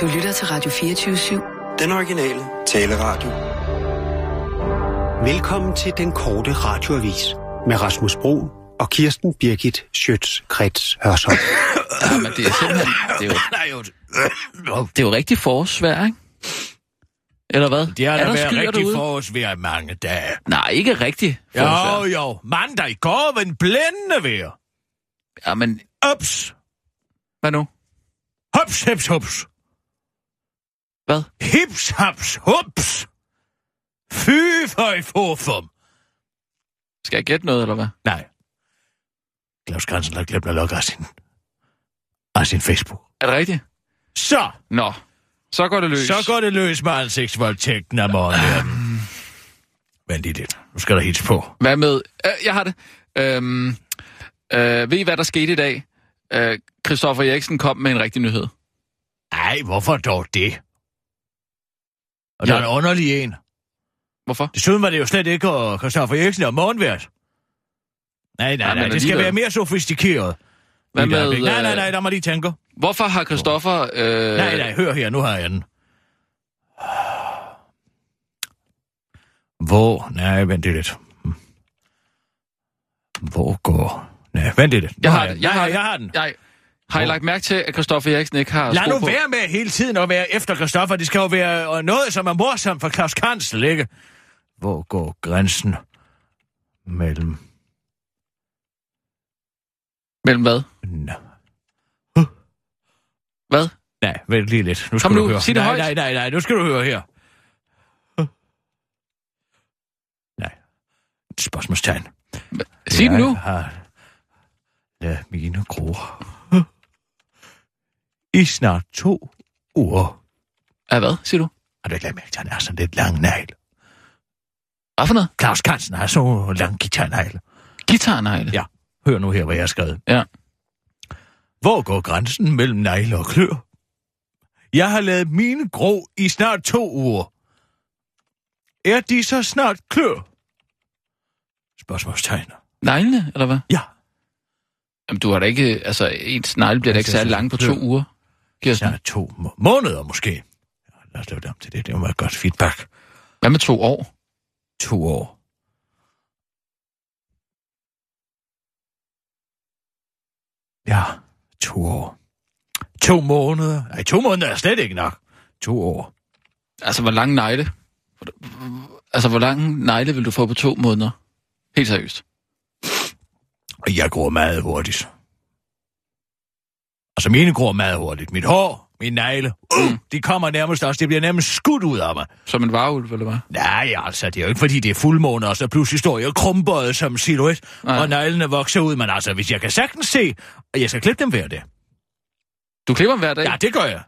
Du lytter til Radio 24-7. Den originale taleradio. Velkommen til den korte radioavis med Rasmus Bro og Kirsten Birgit Schøtz-Krets Hørsholm. Ja, men det er simpelthen... Det er jo, det er jo rigtig forårsvær, ikke? Eller hvad? Det har da der været rigtig forårsvejr i mange dage. Nej, ikke rigtig forårsvejr. Jo, jo. Mandag i går var en blændende vejr. Ja, men Ups. hvad nu? Hops, hips, hups. Hvad? Hips, haps, hups. Fy for i forfum. Skal jeg gætte noget, eller hvad? Nej. Claus Gransen har glemt at logge af sin, af sin Facebook. Er det rigtigt? Så, Nå, så går det løs. så går det løs med ansigtsvoldtægten af morgenverden. Vent lige lidt. Nu skal der hits på. Hvad med... Øh, jeg har det. Øhm, øh, ved I, hvad der skete i dag? Øh, Christoffer Eriksen kom med en rigtig nyhed. Ej, hvorfor dog det? Og Ja. der er en underlig en. Hvorfor? Desuden var det jo slet ikke uh, Christoffer Eriksen og morgenvært. Nej, nej, nej, men det skal alligevel. være mere sofistikeret. Hvad med, øjeblik. Nej, nej, øh, nej, der må lige tænke. Hvorfor har Christoffer... Øh, Nej, nej, hør her, nu har jeg den. Hvor? Nej, vent lidt. Hvor går... Nej, vent lidt. Jeg har jeg, det. Jeg Nej, har, jeg har den. Har I lagt mærke til, at Christoffer Eriksen ikke har Lad nu på? være med hele tiden at være efter Christoffer. Det skal jo være øh, noget, som er morsomt for Claus Kansel, ikke? Hvor går grænsen mellem... Mellem hvad? Nå. Hvad? Nej, vent lige lidt. Nu skal Kom du nu, høre. sig det nej, højt. nej, nej, nej, nu skal du høre her. Nej. Spørgsmålstegn. Sig det nu. Jeg har ladet mine gro i snart to uger. Ja, hvad, siger du? Har du ikke lagt mærke til, at han er sådan lidt lang negl? Hvad for noget? Claus Kansen har så lang guitarnegl. Guitarnegle. Ja. Hør nu her, hvad jeg har skrevet. Ja. Hvor går grænsen mellem negle og klør? Jeg har lavet mine grå i snart to uger. Er de så snart klør? Spørgsmålstegn. Neglene, eller hvad? Ja, Jamen, du har da ikke... Altså, ens negle bliver da ikke særlig lang på to ja. uger. Kirsten. snart to må- måneder måske. Ja, lad os lave det om til det. Det var et godt feedback. Hvad med to år? To år. Ja, to år. To måneder. Nej, to måneder er slet ikke nok. To år. Altså, hvor lang negle? Altså, hvor lang negle vil du få på to måneder? Helt seriøst. Jeg går meget hurtigt. Altså, mine går meget hurtigt. Mit hår, min negle, uh, Mm. de kommer nærmest også. Det bliver nærmest skudt ud af mig. Som en varulv, eller hvad? Nej, altså, det er jo ikke, fordi det er fuldmåne, og så pludselig står jeg krumbøjet som silhuet, og neglene vokser ud. Men altså, hvis jeg kan sagtens se, og jeg skal klippe dem hver dag. Du klipper dem hver dag? Ja, det gør jeg.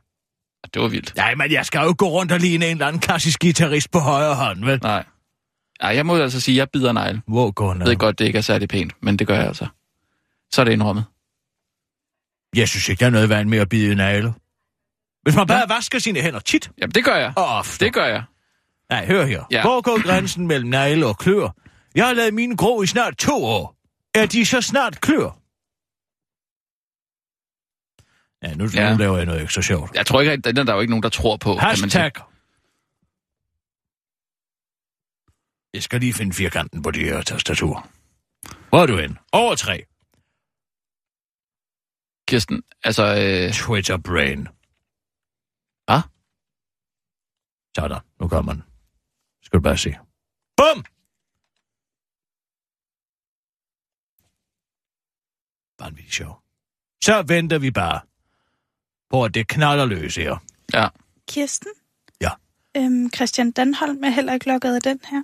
Det var vildt. Nej, men jeg skal jo ikke gå rundt og ligne en eller anden klassisk guitarist på højre hånd, vel? Nej. Ja, jeg må altså sige, at jeg bider negle. Hvor går Jeg ved godt, det ikke er særlig pænt, men det gør jeg altså. Så er det indrømmet. Jeg synes ikke, der er noget vand med at bide negle. Hvis man bare vasker sine hænder tit Jamen, det gør jeg. og ofte. Det gør jeg. Nej, hør her. Ja. Ja. Hvor går grænsen mellem negle og klør? Jeg har lavet mine grå i snart to år. Er de så snart klør? Ja, nu, ja. Ja. nu laver jeg noget ikke så sjovt. Jeg tror ikke, at den er der jo ikke nogen, der tror på. kan man. Hashtag. Jeg skal lige finde firkanten på det her tastatur. Hvor er du hen? Over tre. Kirsten, altså... Øh, Twitter brain. Hvad? Sådan, nu kommer den. Skal du bare se. Bum! Vanvittigt sjov. Så venter vi bare på, at det knaller løs her. ja. Kirsten? Ja. Øhm, Christian Danholm er heller ikke lukket af den her.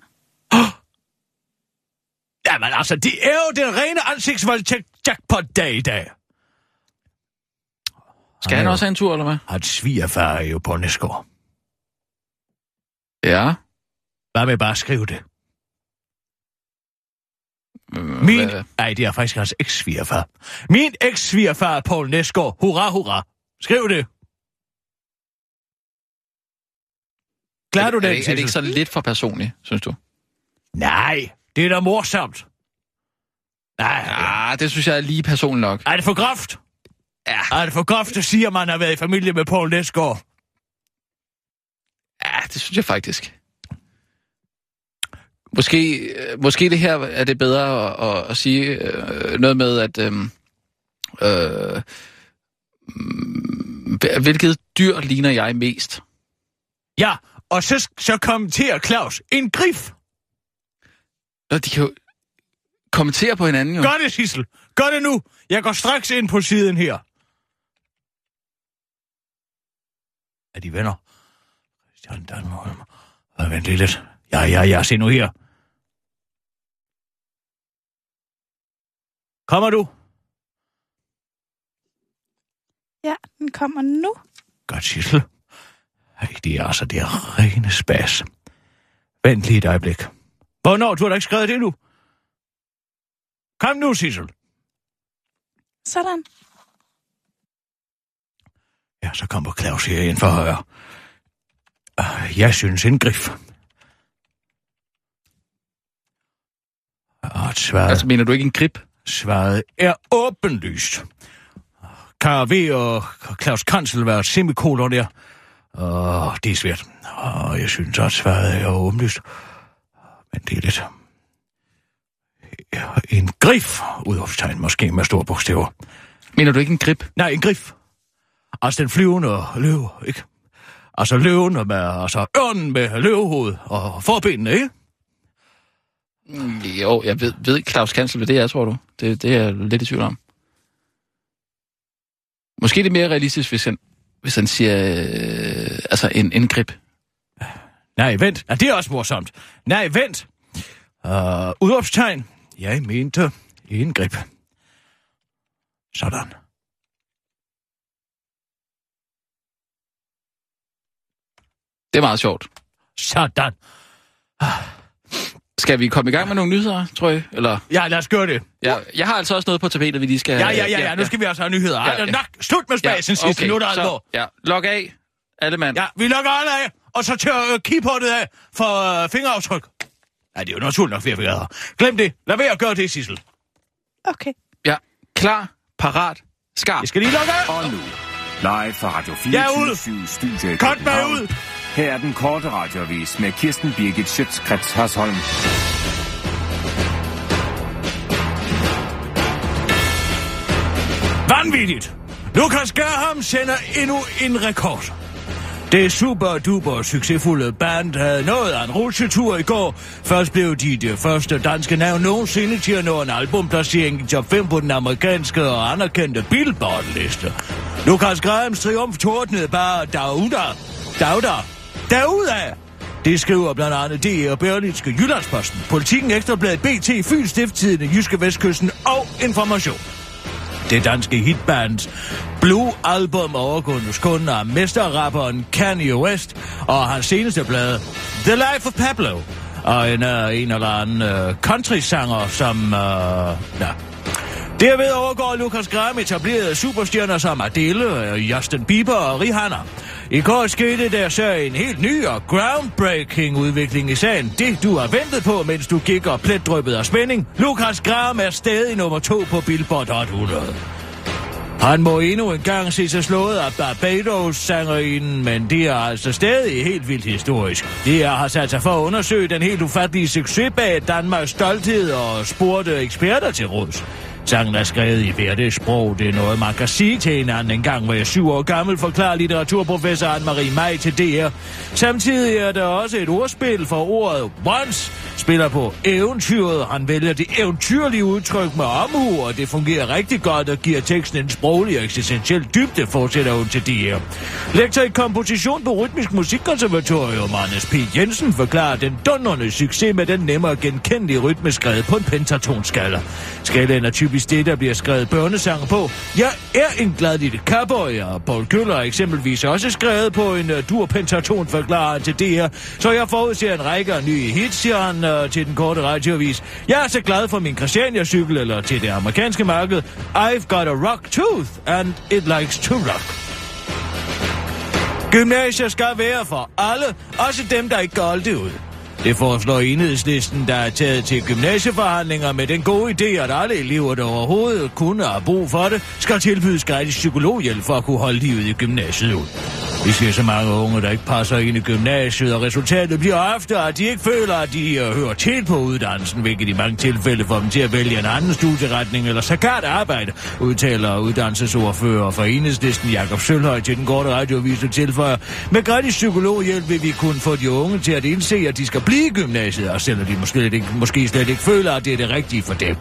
Jamen altså, det er jo den rene ansigtsvoldtægt jackpot-dag i dag. Skal han også have en tur, eller hvad? Hans svigerfar er jo på Næsgaard. Ja. Hvad med bare at skrive det? Øh, Min... Nej, det er faktisk hans eks-svigerfar. Min eks-svigerfar, Paul Næsgaard. Hurra, hurra. Skriv det. Klarer du er, den, det, er det ikke så lidt for personligt, synes du? Nej, det er da morsomt. Nej, Ja, det synes jeg er lige personligt nok. er det for groft? Ja. Er det for groft at sige, at man har været i familie med Paul Næsgaard? det synes jeg faktisk. Måske, øh, måske det her er det bedre at, at, at sige øh, noget med, at øh, øh, hvilket dyr ligner jeg mest? Ja, og så, så kommenterer Claus en grif. Nå, de kan jo kommentere på hinanden jo. Gør det, Sissel. Gør det nu. Jeg går straks ind på siden her. Er de venner? Christian Danholm. Øh, Vent lige lidt. Ja, ja, ja, se nu her. Kommer du? Ja, den kommer nu. Godt, Sissel. Ej, det er altså det er rene spas. Vent lige et øjeblik. Hvornår? Du har da ikke skrevet det nu. Kom nu, Sissel. Sådan. Ja, så kommer Claus her ind for højre. Øh, Jeg synes en grif. Og svaret, Altså, mener du ikke en grip? svaret er åbenlyst. KV og Claus Kansel var semikolon der. Og det er svært. Og jeg synes også, svaret er åbenlyst. Men det er lidt... En grif, udopstegn måske med store bogstaver. Mener du ikke en grip? Nej, en grif. Altså den flyvende løve, ikke? Altså løven med, altså ørnen med løvehoved og forbenene, ikke? Mm, Jo, jeg ved, ved Claus Kansel, hvad det er, tror du? Det, det er jeg lidt i tvivl om. Måske er det mere realistisk, hvis han, hvis han siger, øh, altså en, en grip. Nej, vent. Ja, det er også morsomt. Nej, vent. Uh, udopstegn. Jeg mente en grip. Sådan. Det er meget sjovt. Sådan. Skal vi komme i gang med nogle nyheder, tror jeg? Eller, Ja, lad os gøre det. ja, jeg har altså også noget på tapetet, vi lige skal... Ja, ja, ja, ja. Nu skal vi også have nyheder. Ja, Ja. Nok, slut med spasen ja, sidste. Okay, nu er der så, alvor. Ja, log af, alle mand. Ja, vi lukker alle af, og så tør uh, keyboardet af for uh, fingeraftryk. Ja, det er jo naturligt nok, vi har været her. Glem det. Lad være at gøre det, Sissel. Okay. ja. Klar, parat, skarp. Jeg skal lige lukke af. Og nu, live fra Radio Jeg er ude. 24 Studio i Cut mig København. ud. Her er den korte radiovis med Kirsten Birgit Schøtzgrads Hasholm. Vanvittigt! Lukas Graham sender endnu en rekord. Det super duper succesfulde band havde nået af en rutsjetur i går. Først blev de det første danske navn nogensinde til at nå en albumplacering i top 5 på den amerikanske og anerkendte Billboard-liste. Lukas Grahams triumf tordnede bare Dauda. Dauda. Derudad. Det skriver blandt andet DR Berlinske Jyllandsposten, Politikken Ekstrabladet, BT, Fyns Stifttidende, Jyske Vestkysten og Information. Det danske hitband Blue Album overgåendes kun af mesterrapperen Kanye West og hans seneste blad The Life of Pablo og en, uh, en eller anden uh, country-sanger, som... Uh, ja. Derved overgår Lukas Graham etablerede superstjerner som Adele, Justin Bieber og Rihanna. I går skete der så en helt ny og groundbreaking udvikling i sagen. Det, du har ventet på, mens du gik og pletdrøbet af spænding. Lukas Graham er stadig nummer to på Billboard Hot 100. Han må endnu en gang se sig slået af Barbados-sangerinden, men det er altså stadig helt vildt historisk. Det er har sat sig for at undersøge den helt ufattelige succes bag Danmarks stolthed og spurgte eksperter til råds. Sangen er skrevet i hverdagssprog. sprog. Det er noget, man kan sige til hinanden en gang, hvor jeg syv år gammel, forklarer litteraturprofessor Anne-Marie Maj til DR. Samtidig er der også et ordspil for ordet once, spiller på eventyret. Han vælger det eventyrlige udtryk med omhu, og det fungerer rigtig godt og giver teksten en sproglig og eksistentiel dybde, fortsætter hun til DR. Lektor i komposition på Rytmisk Musikkonservatorium, Anders P. Jensen, forklarer den dundrende succes med den nemmere genkendelige rytme skrevet på en pentatonskala. Skalaen er typisk det, der bliver skrevet børnesange på. Jeg er en glad lille cowboy, og Paul Køller er eksempelvis også skrevet på en øh, uh, dur pentaton, forklarer han til DR. Så jeg forudser en række af nye hits, siger han uh, til den korte radioavis. Jeg er så glad for min Christiania-cykel, eller til det amerikanske marked. I've got a rock tooth, and it likes to rock. Gymnasier skal være for alle, også dem, der ikke gør det ud. Det foreslår enhedslisten, der er taget til gymnasieforhandlinger med den gode idé, at alle elever, der overhovedet kunne have brug for det, skal tilbydes gratis psykologhjælp for at kunne holde livet i gymnasiet ud. Vi ser så mange unge, der ikke passer ind i gymnasiet, og resultatet bliver ofte, at de ikke føler, at de øh, hører til på uddannelsen, hvilket i mange tilfælde får dem til at vælge en anden studieretning eller sågar arbejde, udtaler uddannelsesordfører for enhedslisten Jakob Sølhøj til den korte radioavis og tilføjer. Med gratis psykologhjælp vil vi kunne få de unge til at indse, at de skal blive i gymnasiet, og selvom de måske, ikke, måske slet ikke føler, at det er det rigtige for dem.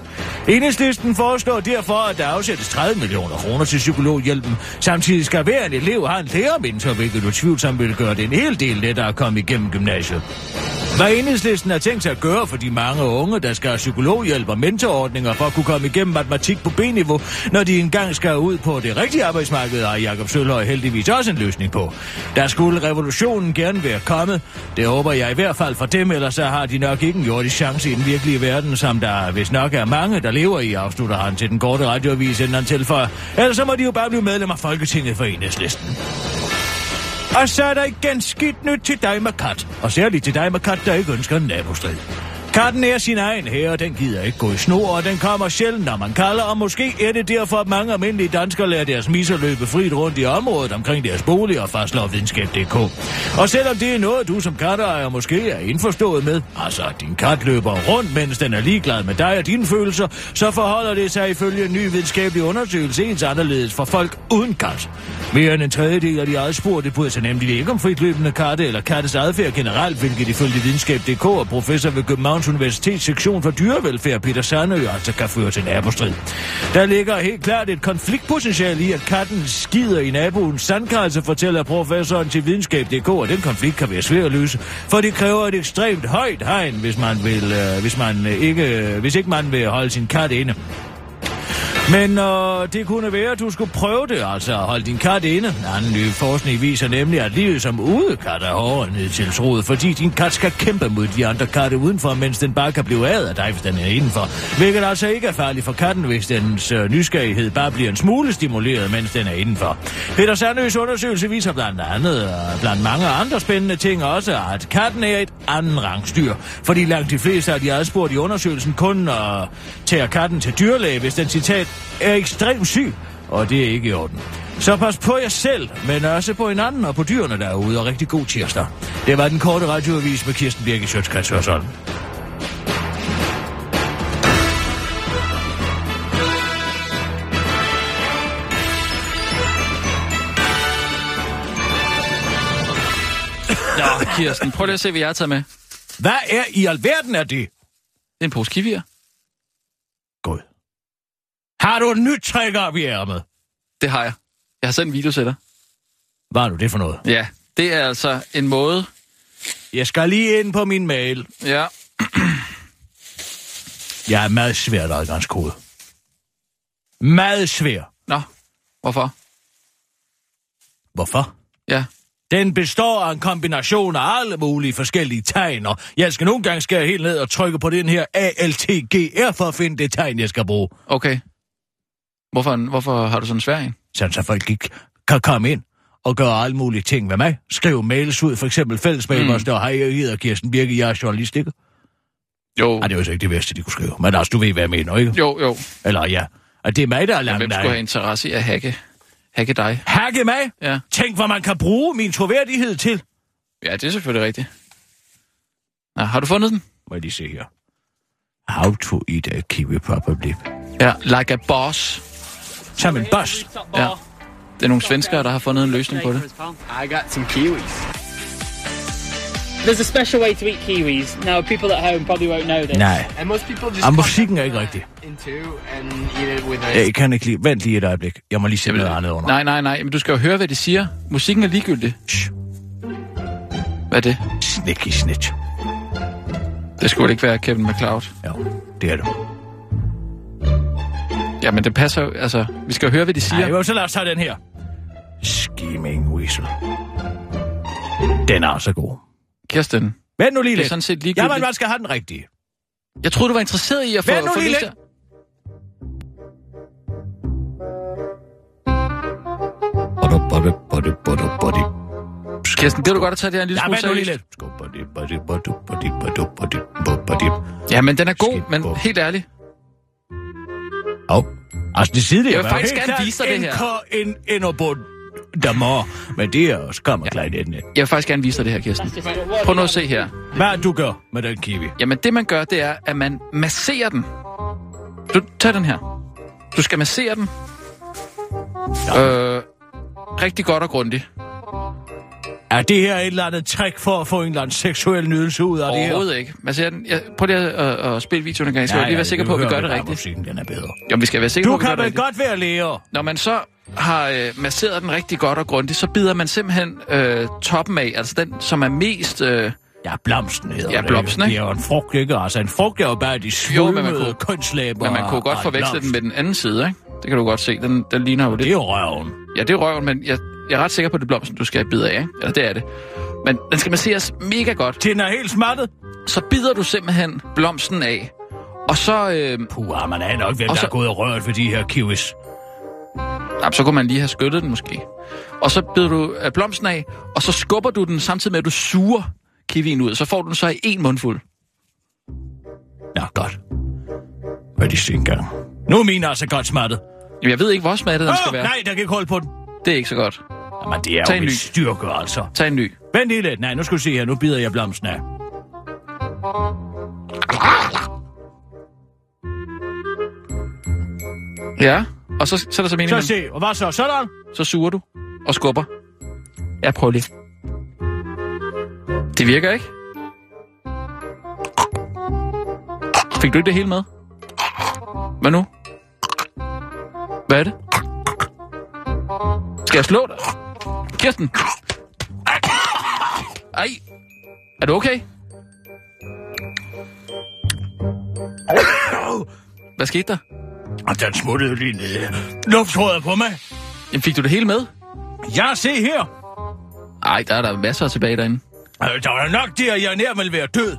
Enhedslisten foreslår derfor, at der afsættes 30 millioner kroner til psykologhjælpen. Samtidig skal hver en elev have en lærermentor, hvilket du tvivlsomt vil gøre det en hel del lettere at komme igennem gymnasiet. Hvad enhedslisten har tænkt sig at gøre for de mange unge, der skal have psykologhjælp og mentorordninger for at kunne komme igennem matematik på B-niveau, når de engang skal ud på det rigtige arbejdsmarked, har Jakob Sølhøj heldigvis også en løsning på. Der skulle revolutionen gerne være kommet. Det håber jeg i hvert fald for dem, ellers så har de nok ikke en jordisk chance i den virkelige verden, som der hvis nok er mange, der lever i, afslutter han til den korte radioavis, inden han tilføjer. Ellers så må de jo bare blive medlem af Folketinget for enhedslisten. Og så er der igen skidt nyt til dig Makat. Og særligt til dig med der ikke ønsker en nabostrid. Katten er sin egen her, og den gider ikke gå i snor, og den kommer sjældent, når man kalder, og måske er det derfor, at mange almindelige danskere lader deres misser løbe frit rundt i området omkring deres bolig og fastslår videnskab.dk. Og selvom det er noget, du som katteejer måske er indforstået med, altså at din kat løber rundt, mens den er ligeglad med dig og dine følelser, så forholder det sig ifølge en ny videnskabelig undersøgelse ens anderledes for folk uden kat. Mere end en tredjedel af de adspurgte bryder sig nemlig ikke om fritløbende katte eller kattes adfærd generelt, hvilket ifølge videnskab.dk og professor ved Københavns Universitets sektion for dyrevelfærd Peter Sandø altså kan føre til nabostrid. Der ligger helt klart et konfliktpotentiale i, at katten skider i naboens sandkasse, fortæller professoren til videnskab.dk, og den konflikt kan være svær at løse, for det kræver et ekstremt højt hegn, hvis man, vil, øh, hvis man øh, ikke, øh, hvis ikke man vil holde sin kat inde. Men øh, det kunne være, at du skulle prøve det, altså at holde din kat inde. Anden ny forskning viser nemlig, at livet som udekat er hårdere ned til troet, fordi din kat skal kæmpe mod de andre katte udenfor, mens den bare kan blive ad af dig, hvis den er indenfor. Hvilket altså ikke er farligt for katten, hvis dens øh, nysgerrighed bare bliver en smule stimuleret, mens den er indenfor. Peter Sandøs undersøgelse viser blandt andet, øh, blandt mange andre spændende ting også, at katten er et anden rangstyr. Fordi langt de fleste af de adspurgte i undersøgelsen kun øh, tager katten til dyrlæge, hvis den citat er ekstremt syg, og det er ikke i orden. Så pas på jer selv, men også på hinanden og på dyrene derude, og rigtig god tirsdag. Det var den korte radioavis med Kirsten Birgit Sjøtskrets Hørsholm. Nå, Kirsten, prøv lige at se, hvad jeg har taget med. Hvad er i alverden er det? Det er en pose kiwier. God. Har du en nyt træk op i ærmet? Det har jeg. Jeg har sendt en video til dig. Hvad er nu det for noget? Ja, det er altså en måde... Jeg skal lige ind på min mail. Ja, Jeg er meget svært adgangskode. Meget svær. nå, hvorfor? Hvorfor? Ja, Den består af en kombination af alle mulige forskellige tegn, og jeg skal nogle gange skære helt ned og trykke på den her ALTGR for at finde det tegn, jeg skal bruge. okay. Hvorfor, hvorfor har du sådan en svær en? Sådan så folk ikke kan komme ind og gøre alle mulige ting med mig. Skrive mails ud, for eksempel fællesmail, mm. hvor står, hej, jeg hedder Kirsten Birke, jeg er journalist, ikke? Jo, Ej, det er jo så ikke det værste, de kunne skrive. Men altså, du ved, hvad jeg mener, ikke? jo, jo. Eller ja, at det er mig, der er langt Hvem skulle have interesse i at hacke, hacke dig? Hacke mig? Ja. Tænk, hvad man kan bruge min troværdighed til. ja, det er selvfølgelig rigtigt. Nå, har du fundet den? Må jeg lige se her. How to eat a kiwi properly. Ja, like a boss. Som en boss. Ja. Det er nogle svenskere, der har fundet en løsning på det. I got some kiwis. There's a special way to eat kiwis. Now, people at home probably won't know this. Nej, And most people just Ah, musikken er ikke rigtig. jeg kan ikke lige... Vent lige et øjeblik. Jeg må lige se noget andet under. Nej, nej, nej, men du skal jo høre, hvad de siger. Musikken er ligegyldig. Shh. Hvad er det? Snicky snitch. Det skulle ikke være Kevin McCloud. Jo, det er det. Ja, men det passer jo, altså, vi skal jo høre, hvad de siger. Nej, jo, så lad os tage den her. Scheming Weasel. Den er også god. Kirsten, Vent nu lige det er lidt. sådan set ligegyldigt. Jamen, man skal have den rigtige. Jeg troede, du var interesseret i at få... Vent nu få lige lidt. til- Body, body, body, body, body. Kirsten, det du godt at tage det her en lille Ja, smule vent nu lige seriøst. lidt. Skål, body, body, body, body, body, body, body. Ja, men den er god, men helt ærligt. Au. Altså, det sidder Jeg vil faktisk gerne vise dig det her. En, en, en, Damor. Men det er også kammerklarinetten. Jeg vil faktisk gerne vise dig det her, Kirsten. Prøv nu at se her. Hvad du gør med den kiwi? Jamen, det man gør, det er, at man masserer den. Du, tag den her. Du skal massere den. Øh, rigtig godt og grundigt. Er det her et eller andet trick for at få en eller anden seksuel nydelse ud af det her? Overhovedet ikke. Masser den. Jeg, prøv lige at, at, at spille videoen en gang. Jeg skal ja, lige være sikker på, at vi gør det rigtigt. Musikken, den er bedre. Jo, vi skal være sikre Du på, at vi gør kan det vel rigtigt. godt være læger. Når man så har øh, masseret den rigtig godt og grundigt, så bider man simpelthen øh, toppen af, altså den, som er mest... Øh, Ja, blomsten hedder Ja, det. blomsten, Det ikke? er jo en frugt, ikke? Altså, en frugt er jo bare de man svulmede kønslæber. men man kunne godt forveksle den med den anden side, ikke? Det kan du godt se. Den, den ligner jo Det lidt... er jo røven. Ja, det er røven, men jeg, jeg er ret sikker på, at det er blomsten, du skal bide af, ikke? Eller det er det. Men den skal masseres mega godt. Den er helt smattet. Så bider du simpelthen blomsten af. Og så, øh, Puh, man er nok, hvem Og der så- er gået og rørt ved de her kiwis. jamen, så kunne man lige have skyttet den måske. Og så bider du øh, blomsten af, og så skubber du den samtidig med, at du suger kiwien ud. Så får du den så i en mundfuld. Ja, godt. Hvad de siger engang. Nu er min altså godt smattet. Jamen, jeg ved ikke, hvor smattet den skal være. nej, der kan ikke holde på den. Det er ikke så godt. Jamen, det er Tag jo en ny. styrke, altså. Tag en ny. Vent lige lidt. Nej, nu skal du se her. Nu bider jeg blomsten af. Ja, og så, så er der så meningen, Så se, og hvad så? Sådan. så suger du og skubber. Jeg prøver lige. Det virker ikke. Fik du ikke det hele med? Hvad nu? Hvad er det? Skal jeg slå dig? Kirsten! Ej! Er du okay? Hvad skete der? Den smuttede lige ned. Lufttrådet på mig. Jamen, fik du det hele med? Ja, se her. Ej, der er der masser tilbage derinde. Øh, Der var nok der, jeg nær ville være død.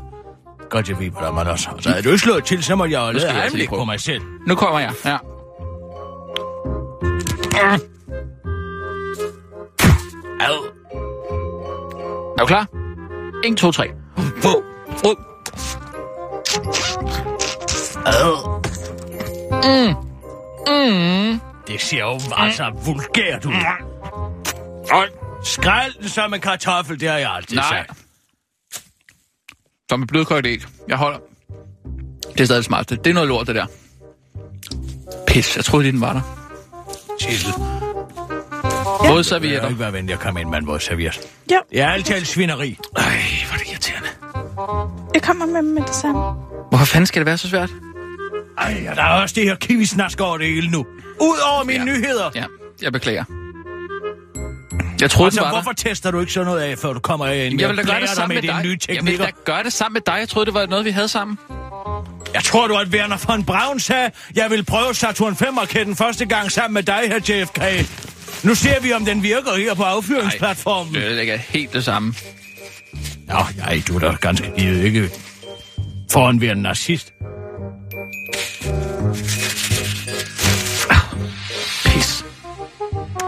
Godt, jeg ved, hvordan man også. Altså, havde du ikke slået til, så må jeg jo lade jeg altså lige prøve. på mig selv. Nu kommer jeg. Ja. Er du klar? 1, 2, 3. Ad. Mm. Det ser jo altså vulgært ud. Og skrald den som en kartoffel, det har jeg altid Nej. sagt. Som et blødkogt æg. Jeg holder. Det er stadig smarteste. Det er noget lort, det der. Pis, jeg troede den var der. Sissel, Både jeg vil servietter. ikke være venlig at komme ind med en vores serviet. Jo, Det er altid svineri. Ej, hvor er det irriterende. jeg kommer med med det samme. Hvorfor fanden skal det være så svært? Ej, og der er også det her kiwisnask over det hele nu. Ud over mine Ja. nyheder. Ja, jeg beklager. Jeg troede, Altså, den var hvorfor der. tester du ikke sådan noget af, før du kommer ind? Jeg vil da gøre det sammen med dine dig. nye Jeg vil da gøre det sammen med dig. Jeg troede, det var noget, vi havde sammen. Jeg tror, du at Werner von Braun sagde, jeg vil prøve Saturn 5-raketten første gang sammen med dig her, JFK. Nu ser vi, om den virker her på affyringsplatformen. Det er helt det samme. Nå, nej, du er da ganske givet ikke for en en nazist. Pis.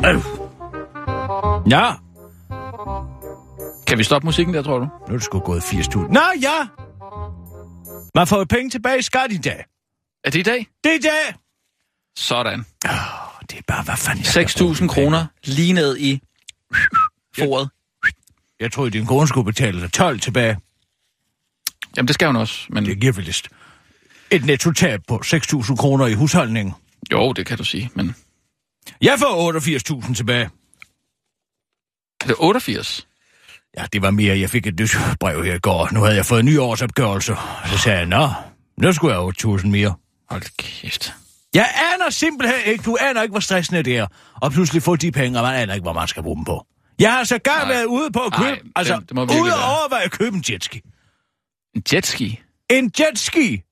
Øh. Ja, Kan vi stoppe musikken der, tror du? nu er det sgu gået 80.000. Nå, ja. Man får jo penge tilbage i skat i dag. Er det i dag? Det er i dag. Sådan. Oh, det er bare, hvad fanden jeg skal bruge 6.000 dem kroner lige ned i foret. til. Jeg troede, din kone skulle betale dig 12 tilbage. Jamen, det skal hun også. Men Det giver vel vist et nettotab på 6.000 kroner i husholdningen. jo, det kan du sige. Men Jeg får 88.000 tilbage. er det 88? Ja, det var mere. Jeg fik et nyt brev her i går. Nu havde jeg fået en ny årsopgørelse. Så sagde jeg, nå, nu skulle jeg have 8.000 mere. Hold kæft. Jeg aner simpelthen ikke, du aner ikke, hvor stressende det er. Og pludselig få de penge, og man aner ikke, hvor man skal bruge dem på. Jeg har så Nej. været ude på at købe, Nej, altså, det- det ude at overveje at købe en jetski. En jetski? En jetski!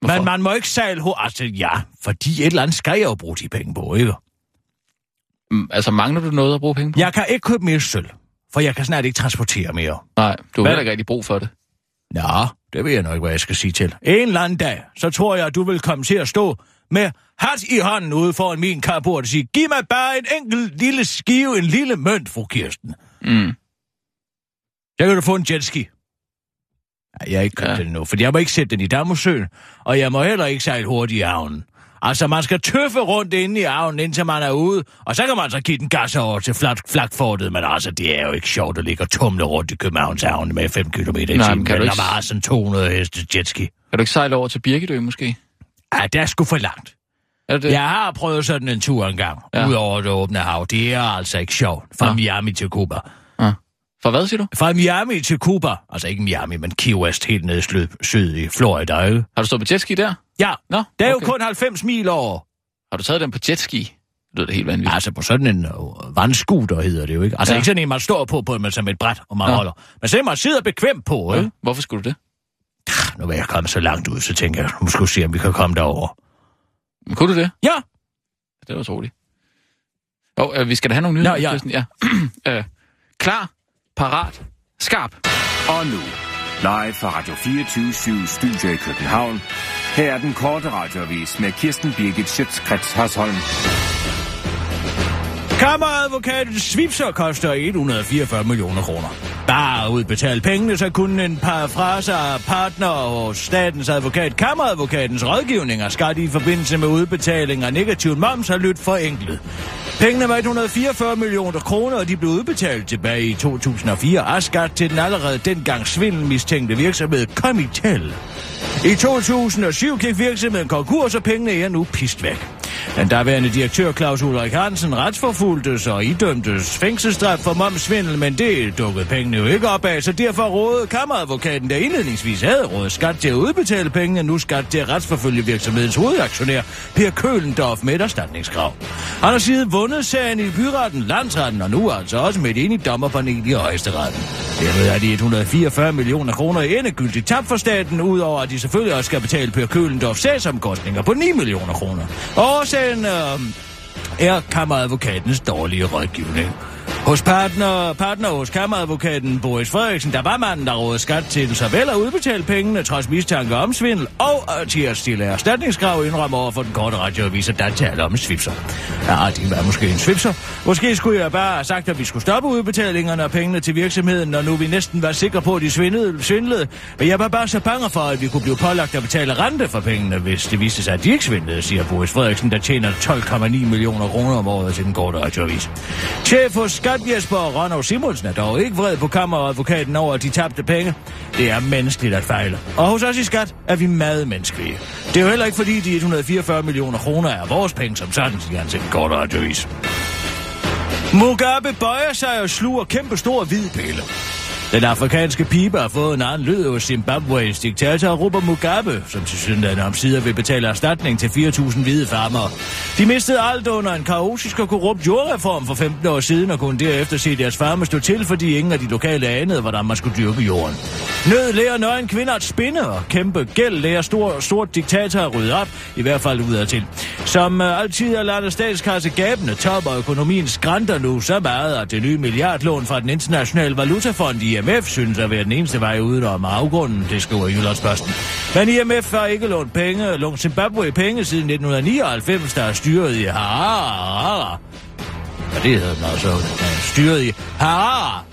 Hvorfor? Men man må ikke sejle ho... Altså, ja, fordi et eller andet skal jeg jo bruge de penge på, ikke? Mm, Altså, mangler du noget at bruge penge på? Jeg kan ikke købe mere sølv, for jeg kan snart ikke transportere mere. Nej, du har heller ikke rigtig brug for det. Nå, det ved jeg nok hvad jeg skal sige til. En eller anden dag, så tror jeg, at du vil komme til at stå med hat i hånden ude foran min carport og sige, giv mig bare en enkelt lille skive, en lille mønt, fru Kirsten. Mm. Så kan du få en jetski. Nej, jeg har ikke købt Ja. den endnu, for jeg må ikke sætte den i Damosøen, og jeg må heller ikke sejle hurtigt i havnen. Altså, man skal tøffe rundt inde i arven, indtil man er ude, og så kan man så give den gas over til flat, flakfortet, men altså, det er jo ikke sjovt at ligge og tumle rundt i Københavns havn med 5 km i timen. men kan du ikke- bare sådan 200 heste jetski. Kan du ikke sejle over til Birkedø, måske? Ja, det er sgu for langt. Er det? Jeg har prøvet sådan en tur engang, Ja. ja. ud over det åbne hav. Det er altså ikke sjovt. Fra Nå. Miami til Cuba. For hvad, siger du? Fra Miami til Cuba. Altså ikke Miami, men Key West helt nede i syd, i Florida, ikke? Har du stået på jetski der? Ja, Nå, det er okay. jo kun 90 mil over. Har du taget den på jetski? Det lyder da helt vanvittigt. Altså på sådan en uh, vandskuter hedder det jo ikke. Altså Ja. ja. ikke sådan en, man står på, på med, som et bræt, og man Nå. holder. Men sådan man sidder bekvemt på, ikke? Ja. Hvorfor skulle du det? Nu vil jeg komme så langt ud, så tænker jeg, nu skal vi se, om vi kan komme derover. Men kunne du det? Ja, Det var utroligt. Jo, øh, vi skal da have nogle nyheder. Nå, ja. Ja. øh, klar, parat, skarp. Og nu, live fra Radio 24 Studio i København. Her er den korte radiovis med Kirsten Birgit Schøtzgrads Hasholm. Kammeradvokaten svipser koster 144 millioner kroner. Bare at udbetale pengene, så kunne en par fraser af partner og statens advokat Kammeradvokatens rådgivning skal skat i forbindelse med udbetaling af negativ moms har lyttet forenklet. Pengene var 144 millioner kroner, og de blev udbetalt tilbage i 2004 af skat til den allerede dengang svindelmistænkte virksomhed Comitel. I 2007 gik virksomheden konkurs, og pengene er nu pist væk. Den daværende direktør Claus Ulrik Hansen retsforfulgtes og idømtes fængselsstraf for momsvindel, men det dukkede pengene jo ikke op af, så derfor rådede kammeradvokaten, der indledningsvis havde rådet skat til at udbetale pengene, nu skat til at retsforfølge virksomhedens hovedaktionær, Per Kølendorf med et erstatningskrav. Han har siden vundet sagen i byretten, landsretten og nu altså også med et enigt dommerpanel i højesteretten. Dermed er de 144 millioner kroner endegyldigt tab for staten, udover at de selvfølgelig også skal betale Per Kølendorf sagsomkostninger på 9 millioner kroner. Årsagen øh, er kammeradvokatens dårlige rådgivning. Hos partner, partner hos kammeradvokaten Boris Frederiksen, der var manden, der rådede skat til såvel at udbetale pengene trods mistanke om svindel, og til at stille erstatningskrav indrømmer over for den korte radioavis, at der taler om en svipser. Ja, det var måske en svipser. Måske skulle jeg bare have sagt, at vi skulle stoppe udbetalingerne af pengene til virksomheden, når nu vi næsten var sikre på, at de svindlede. svindlede. Men jeg var bare så bange for, at vi kunne blive pålagt at betale rente for pengene, hvis det viste sig, at de ikke svindlede, siger Boris Frederiksen, der tjener 12,9 millioner kroner om året til den korte radioavis. Chef hos Skat Jesper Ronov Simonsen er dog ikke vred på kammeradvokaten over de tabte penge. Det er menneskeligt at fejle. Og hos os i Skat er vi meget menneskelige. Det er jo heller ikke fordi de 144 millioner kroner er vores penge som sådan, siger han til den korte radioavis. Mugabe bøjer sig og sluger kæmpe store hvid pille. Den afrikanske pibe har fået en anden lyd hos Zimbabwe's diktator Robert Mugabe, som til synligheden om sider vil betale erstatning til 4.000 hvide farmere. De mistede alt under en kaotisk og korrupt jordreform for 15 år siden, og kunne derefter se deres farme stå til, fordi ingen af de lokale anede, hvordan man skulle dyrke jorden. Nød lærer nøgen kvinder at spinde, og kæmpe gæld lærer stor, stort diktator at rydde op, i hvert fald udad til. Som øh, altid er landet statskasse gabende, topper økonomien skrænter nu så meget, at det nye milliardlån fra den internationale valutafond IMF synes at være den eneste vej udenom afgrunden, det skriver Jyllandsposten. Men IMF har ikke lånt penge, lånt Zimbabwe penge siden 1999, der er styret i Harare. Ja, det hedder den altså. Styret i Harare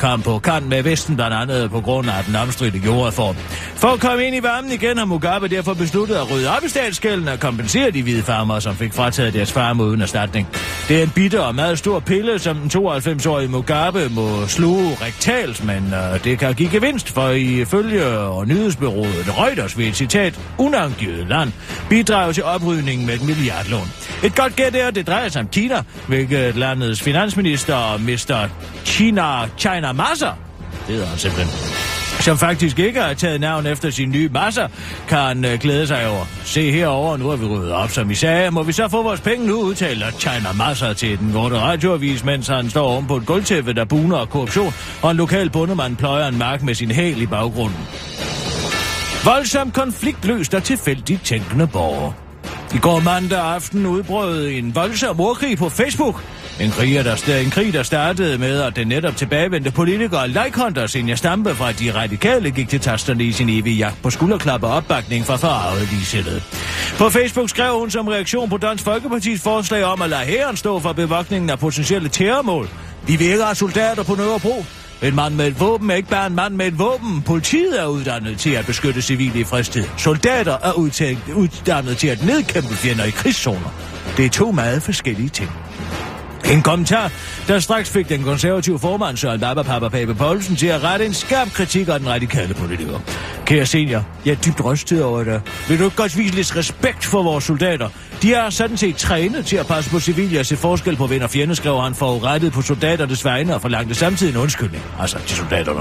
kom på kant med Vesten, blandt andet på grund af den omstridte jordreform. For at komme ind i varmen igen har Mugabe derfor besluttet at rydde op i statsgælden og kompensere de hvide farmere, som fik frataget deres farme uden erstatning. Det er en bitter og meget stor pille, som den 92-årige Mugabe må sluge rektalt, men øh, det kan give gevinst, for ifølge og nyhedsbyrået Reuters ved et citat, unangivet land, bidrage til oprydningen med et milliardlån. Et godt gæt er, at det drejer sig om Kina, hvilket landets finansminister, Mr. China, China Massa, det hedder han simpelthen, som faktisk ikke har taget navn efter sin nye masser, kan øh, glæde sig over. Se herover, nu har vi ryddet op, som I sagde. Må vi så få vores penge nu, udtaler China Masser til den korte radioavis, mens han står oven på et gulvtæppe, der buner og korruption, og en lokal bundemand pløjer en mark med sin hæl i baggrunden. Voldsom konflikt løst af tilfældigt tænkende borgere. I går mandag aften udbrød en voldsom ordkrig på Facebook. En krig, der, st- en krig, der startede med, at den netop tilbagevendte politiker Leikhunter Senja Stampe fra de radikale gik til tasterne i sin evige jagt på skulderklap og opbakning fra forarvet ligesættet. På Facebook skrev hun som reaktion på Dansk Folkepartis forslag om at lade hæren stå for bevogtningen af potentielle terrormål. Vi vil ikke have soldater på Nørrebro. En mand med et våben er ikke bare en mand med et våben. Politiet er uddannet til at beskytte civile i fredstid. Soldater er udtænkt, uddannet til at nedkæmpe fjender i krigszoner. Det er to meget forskellige ting. En kommentar, der straks fik den konservative formand Søren Dabba Papa Pape Poulsen til at rette en skarp kritik af den radikale politiker. Kære senior, jeg er dybt rystet over det. Vil du ikke godt vise lidt respekt for vores soldater? De er sådan set trænet til at passe på civile og se forskel på ven og fjende, skrev han forurettet på soldaternes vegne og forlangte samtidig en undskyldning. Altså til soldaterne.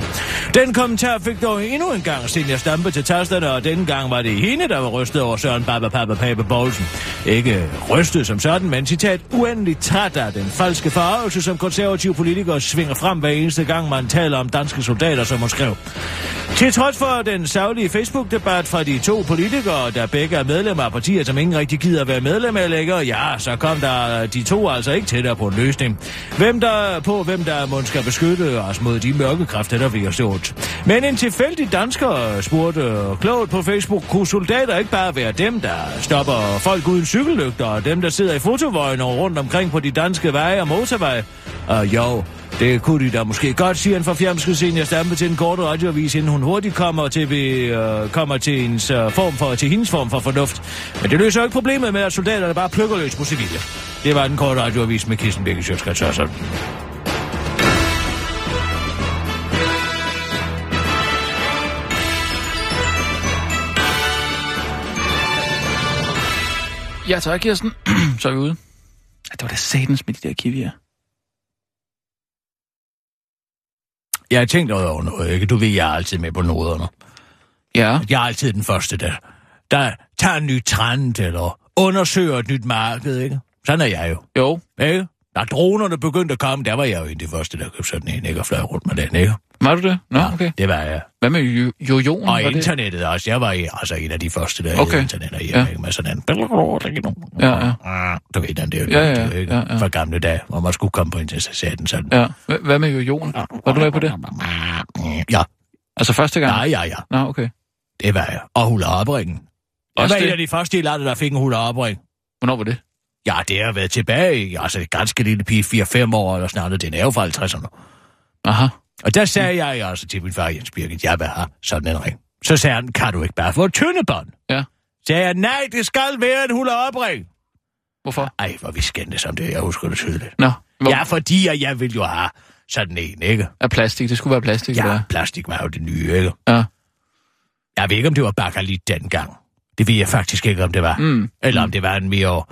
Den kommentar fik dog endnu en gang senior stampe til tasterne, og denne gang var det hende, der var rystet over Søren Baba Papa Pape Poulsen. Ikke rystet som sådan, men citat uendeligt træt af den falske farvelse, som konservative politikere svinger frem hver eneste gang, man taler om danske soldater, som hun skrev. Til trods for den savlige Facebook-debat fra de to politikere, der begge er medlemmer af partier, som ingen rigtig gider være medlem af længere, ja, så kom der de to altså ikke tættere på en løsning. Hvem der på, hvem der måske skal beskytte os mod de mørke kræfter, der vi har stået. Men en tilfældig dansker spurgte klogt på Facebook, kunne soldater ikke bare være dem, der stopper folk uden cykellygter, og dem, der sidder i fotovøjner rundt omkring på de danske veje og motorveje? Og jo, det kunne de da måske godt, siger en forfjamsket senior stampe til en kort radioavis, inden hun hurtigt kommer til, øh, kommer til, hendes, øh, form for, til hendes form for fornuft. Men det løser jo ikke problemet med, at soldaterne bare plukker løs på civile. Det var den korte radioavis med Kirsten Birke Sjøtskrets. Ja, tak, Kirsten. Så er vi ude. Ja, det var da satans med de der kiwier. Jeg har tænkt over noget, ikke? Du ved, jeg er altid med på noderne. Ja. Jeg er altid den første, der, der tager en ny trend, eller undersøger et nyt marked, ikke? Sådan er jeg jo, Jo. ikke? Da dronerne begyndte at komme, der var jeg jo en af de første, der købte sådan en, ikke? Og fløj rundt med den, ikke? Var du det? Nå, okay. Det var jeg. Hvad med jo- jojoen? Og var det? internettet også. Jeg var i- altså en af de første, der Okay. okay. internet hjemme, Ja. ikke? Med sådan en... Ja, ja. Du ved, den der Ja, ja, ja, ja. Fra gamle dage, hvor man skulle komme på internet, så sagde den sådan. Ja. Hva- Hvad med jojoen? Var du med på det? Ja, Altså første gang? ja, ja, ja. Nå, okay. Det var jeg. Og hula opringen. Jeg var en det? af de første i landet, der fik en hula opring. Hvornår var det? Ja, det har været tilbage i, altså ganske lille pige, 4-5 år eller sådan noget. Den er jo fra 50'erne. Aha. Og der sagde jeg altså til min far Jens Birgit, jeg vil have sådan en ring. Så sagde han, kan du ikke bare få et tyndebånd? Ja. Så sagde jeg, nej, det skal være en hula opring. Hvorfor? Ej, hvor vi skændtes om det, jeg husker det tydeligt. Nå. Hvor, Ja, fordi at jeg ville jo have sådan en, ikke? Af plastik. Det skulle være plastik, Ja, der. plastik var jo det nye, ikke? Ja. Jeg ved ikke, om det var bakalit dengang. Det ved jeg faktisk ikke, om det var. Mm. Eller om det var en mere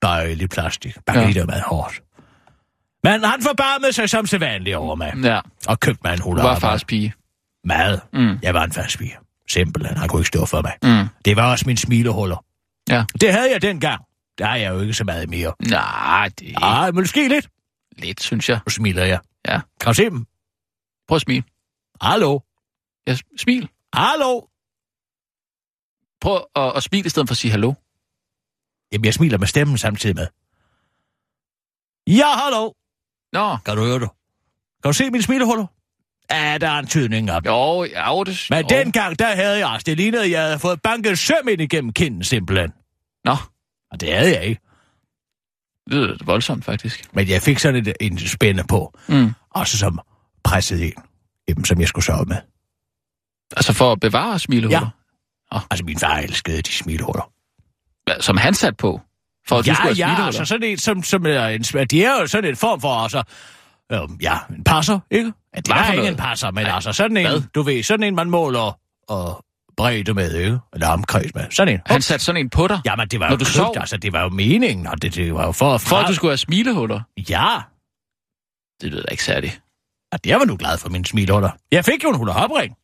bøjelig plastik. Bakalit Ja. er meget hårdt. Men han forbarmede sig som sædvanligt over mig. Ja. Og købte mig en hula Du var fars pige. Meget. Mm. Jeg var en fast pige. Simpelthen, han kunne ikke stå for mig. Mm. Det var også min smilehuller. Ja. Det havde jeg dengang. Der er jeg jo ikke så meget mere. Nej, det er Ej, måske lidt. lidt, synes jeg. Nu smiler jeg. Ja. Kan du se dem? Prøv at smile. Hallo? Ja, smil. Hallo? Prøv at, at smile i stedet for at sige hallo. Jamen, jeg smiler med stemmen samtidig med. Ja, hallo? Nå. Kan du høre det? Kan du se mine smilehuller? Ja, der er en tydning op. Jo, ja, det... Men jo. dengang, der havde jeg også. Det lignede, at jeg havde fået banket søm ind igennem kinden, simpelthen. Nå, Og det havde jeg ikke. det lyder voldsomt, faktisk. Men jeg fik sådan et, en spænde på. Mm. Også som pressede ind. Jamen, som jeg skulle sove med. Altså for at bevare smilehuller? Altså, min far elskede de smilehuller. Ja. Som han sat på? For at du Ja, skulle have ja, smilehuller? altså sådan en, som, som er en, de er jo sådan en form for, altså, øhm, ja, en passer, ikke? Ja, det for ikke en passer, men Nej, altså sådan en, hvad? du ved, sådan en, man måler og bredde med, ikke? Eller omkreds med. Sådan en. Han satte sådan en på dig? Jamen, det var Når jo du købt, sov? altså, det var jo meningen, og det, det var jo for at... For at du skulle have smilehuller? Ja, Det lyder da ikke særligt. og jeg var nu glad for min smilehuller. Jeg fik jo en hula hopring.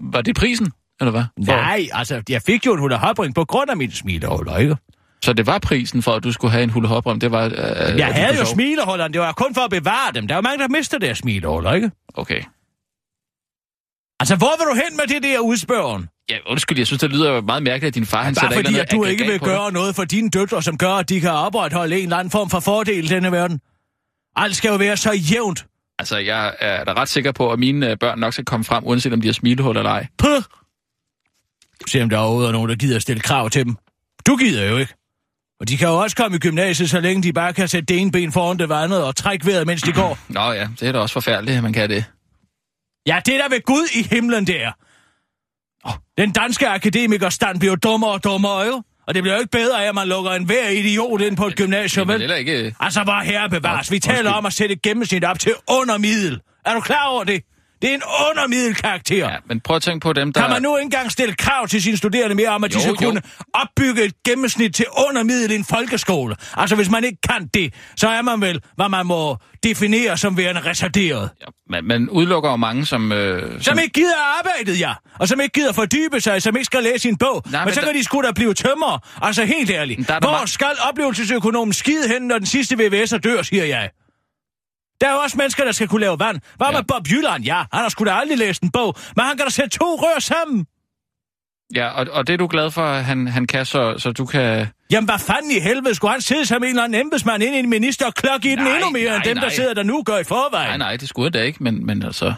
Var det prisen, eller hvad? For, Nej, altså, jeg fik jo en hula hopring på grund af min smilehuller, ikke? Så det var prisen for, at du skulle have en hula hop det var... Øh, Jeg havde jo smilehullerne, det var kun for at bevare dem. Der er jo mange, der mister deres smilehuller, ikke? Okay. Altså, hvor vil du hen med det der udspørgen? Ja, undskyld, jeg synes, det lyder meget mærkeligt, at din far han Bare fordi, eller at du ikke vil gøre noget for dine døtre, som gør, at de kan opretholde en eller anden form for fordel i denne verden. Alt skal jo være så jævnt. Altså, jeg er da ret sikker på, at mine øh, børn nok skal komme frem, uanset om de har smilehuller eller ej. Puh. Se om der er nogen, der gider at stille krav til dem. Du gider jo ikke. Og de kan jo også komme i gymnasiet, så længe de bare kan sætte det ene ben foran det andet og trække vejret, mens de går. Nå ja, det er da også forfærdeligt, at man kan det. Ja, det er der ved Gud i himlen, der. Den danske akademikerstand bliver dummere og dummere, jo. Og det bliver jo ikke bedre af, at man lukker en hver idiot ind på et gymnasium, vel? ikke... Altså, hvor herre bevares. Vi taler om at sætte gennemsnit op til under middel. Er du klar over det? Det er en undermiddelkarakter. Ja, men prøv at tænke på dem, der... Kan man nu ikke engang stille krav til sine studerende mere om, at de Jo, skal jo. kunne opbygge et gennemsnit til undermiddel i en folkeskole? Altså, hvis man ikke kan det, så er man vel, hvad man må definere som værende retarderet. Ja, man, man udelukker jo mange, som... Øh, Som ikke gider arbejdet, ja. Og som ikke gider fordybe sig, som ikke skal læse en bog. Nej, men, men så der- kan de sgu da blive tømmer. Altså helt ærligt. Der er der Hvor ma- skal oplevelsesøkonomen skide hen, når den sidste VVS'er dør, siger jeg. Der er jo også mennesker, der skal kunne lave vand. Hvad Ja. med Bob Jylland? Ja, han har sgu da aldrig læst en bog. Men han kan da sætte to rør sammen. Ja, og, og det er du glad for, at han, han kan, så, så du kan... Jamen, hvad fanden i helvede skulle han sidde som en eller anden embedsmand ind i en minister og klokke i den Nej, endnu mere nej, end dem, nej. der sidder der nu gør i forvejen? Nej, nej, det skulle da ikke, men, men altså...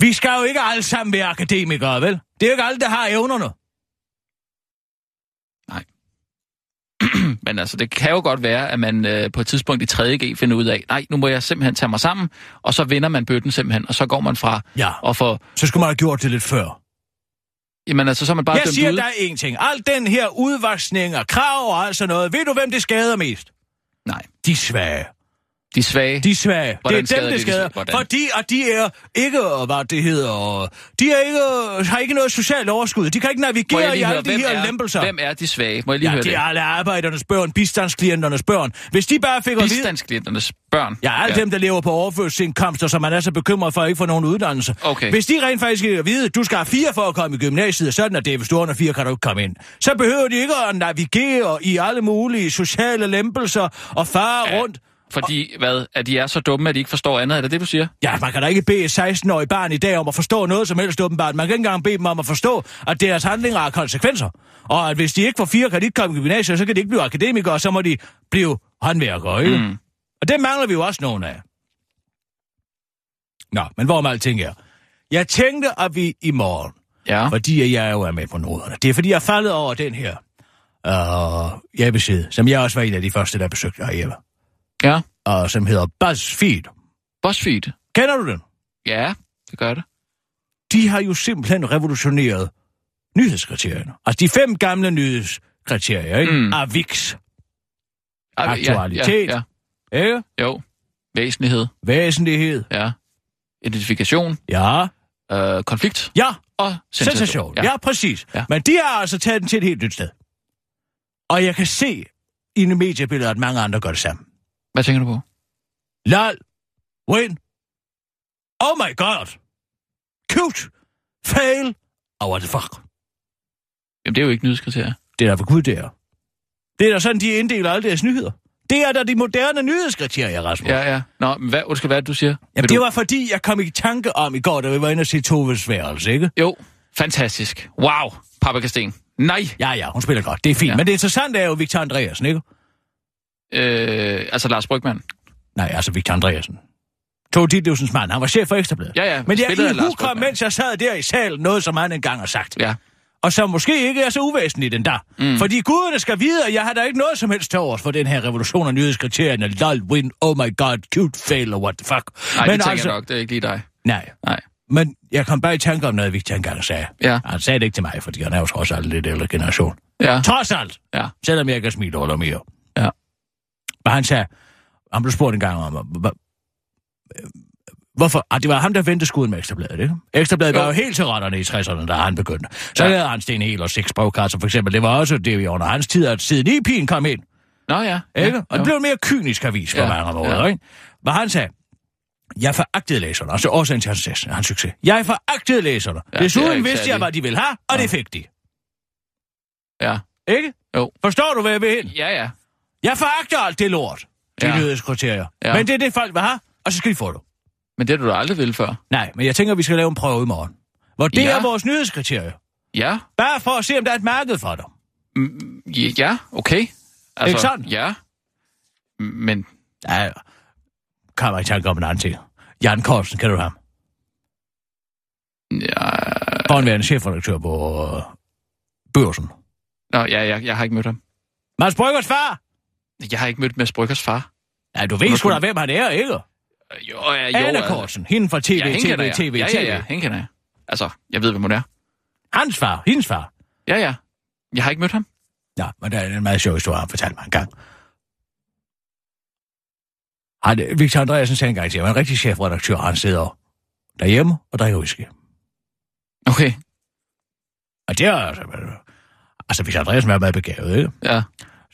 Vi skal jo ikke alle sammen være akademikere, vel? Det er jo ikke alle, der har evnerne. Men altså, det kan jo godt være, at man øh, på et tidspunkt i 3.G finder ud af, nej, nu må jeg simpelthen tage mig sammen, og så vinder man bøtten simpelthen, og så går man fra Ja. og får... Så skulle man have gjort det lidt før. Jamen altså, så er man bare Jeg siger ud. dig en ting. Alt den her udvaskning og krav og alt sådan noget. Ved du, hvem det skader mest? Nej, De svage. De svage. De svage. Hvordan det er dem, de det de skader. Hvordan? Fordi at de er ikke, hvad det hedder, de er ikke, har ikke noget socialt overskud. De kan ikke navigere i alle de her er, lempelser. hvem er de svage? Må jeg lige Ja, høre det det? er alle arbejdernes børn, bistandsklienternes børn. Hvis de bare fik at vide... Bistandsklienternes børn. Ja, alle ja. dem, der lever på overførselsindkomster, som man er så bekymret for at ikke få nogen uddannelse. Okay. Hvis de rent faktisk ikke at vide, at du skal have fire for at komme i gymnasiet, sådan at det er, hvis du er under fire, kan du ikke komme ind. Så behøver de ikke at navigere i alle mulige sociale lempelser og fare Ja. rundt. Fordi, hvad, at de er så dumme, at de ikke forstår andet? Er det det, du siger? Ja, man kan da ikke bede et 16-årige barn i dag om at forstå noget som helst åbenbart. Man kan ikke engang bede dem om at forstå, at deres handlinger har konsekvenser. Og at hvis de ikke får fire, kan de ikke komme i gymnasiet, så kan de ikke blive akademikere, og så må de blive håndværkere, ikke? Mm. Og det mangler vi jo også nogen af. Nå, men hvor med alting er. Jeg tænkte, at vi i morgen, Ja. fordi jeg jo er med på noderne, det er fordi, jeg faldet over den her uh, hjemmeside, som jeg også var en af de første, der besøgte herhjemme, Ja. og som hedder BuzzFeed. BuzzFeed. Kender du den? Ja, det gør det. de har jo simpelthen revolutioneret nyhedskriterierne. Altså de fem gamle nyhedskriterier, ikke? Mm. Avix, Aktualitet. Ja, ja, ikke? jo. Væsentlighed. Væsentlighed, Ja. Identifikation. ja, Øh, konflikt. ja, Og sensation. sensation. Ja. ja, præcis. Ja. Ja. Men de har altså taget den til et helt nyt sted. Og jeg kan se i en mediebillede, at mange andre gør det samme. Hvad tænker du på? Lal, win, oh my god, cute, fail, oh what the fuck. Jamen, det er jo ikke nyhedskriterier. Det er da for gud, det er. Det er da sådan, de inddeler alle deres nyheder. Det er da de moderne nyhedskriterier, Rasmus. Ja, ja. Nå, men hvad, undskyld, hvad du siger? Vil Jamen, du... det var fordi, jeg kom i tanke om i går, da vi var inde og se Toves værelse, ikke? Jo, fantastisk. Wow, Papa Kasten. Nej. Ja, ja, hun spiller godt. Det er fint. Ja. Men det interessante er jo Victor Andreasen, ikke? Øh, altså Lars Brygman. Nej, altså Victor Andreasen. Tog Ditlevsens mand. Han var chef for Ekstrabladet. Ja, ja. Men jeg Brygmann. mens jeg sad der i salen, noget som han engang har sagt. Ja. Og som måske ikke er så uvæsentligt den der. Mm. Fordi guderne skal vide, at jeg har da ikke noget som helst til overs for den her revolution af nyhedskriterierne. Lol, win, oh my god, cute fail, og what the fuck. Nej, det tænker jeg nok. Det er ikke lige dig. Nej, Nej. men jeg kom bare i tanke om noget, Victor engang sagde. Ja. Han sagde det ikke til mig, fordi han er jo trods alt lidt ældre generation. Ja. Trods alt. Ja. Selvom jeg kan smile over mere. Men han sagde, han blev spurgt en gang om, hvor- hvorfor, ah, det var ham, der vendte skuden med Ekstrabladet, ikke? Ekstrabladet Jo. var jo helt til retterne i 60'erne, da han begyndte. Så Ja. havde han Sten Hel og seks brevkasser, for eksempel. Det var også det i under hans tid, at siden i pigen kom ind, Nå ja. ikke? ja. og det blev en mere kynisk avis på Ja, mange måder, ja. ikke? Hvad han sagde, jeg foragtede læserne, altså årsagen til hans, succes- hans succes. Jeg foragtede læserne. Ja, er Desuden vidste jeg, hvad de ville have, og ja. det fik de. Ja. Ikke? Jo. Forstår du, hvad jeg vil hen? Ja, ja. Jeg foragter alt det lort, de Ja. nyhedskriterier. Ja. Men det er det, folk vil have, og så skal de få det. Men det har du da aldrig ville før. Nej, men jeg tænker, vi skal lave en prøve i morgen. Hvor det Ja. er vores nyhedskriterier. Ja. Bare for at se, om der er et marked for dem. Mm, ja, Ja, okay. Altså, Ikke sådan? Ja. Men Ja, kan man i tanke om en anden ting. Jan Korsen, kan du ham? ja, Forhenværende chefredaktør på øh, børsen. Nå, ja, jeg, jeg har ikke mødt ham. Mads Bryggers far! Jeg har ikke mødt Mads Bryggers far. Ja, du ved sgu da, hvem han er, ikke? Jo, ja, jo. Anna altså. Kortsen, hende fra TV, Ja, TV, jeg. TV, ja, TV. ja, ja, hende kender jeg. Altså, jeg ved, hvem hun er. Hans far, hendes far. Ja, ja. Jeg har ikke mødt ham. Ja, men der er en meget sjov historie, han fortalte mig en gang. Han, Victor Andreasen sagde engang til mig, en rigtig chefredaktør, han sidder derhjemme og drikker whisky. Okay. Og det er altså... Altså, Victor Andreasen var meget begavet, ikke? Ja.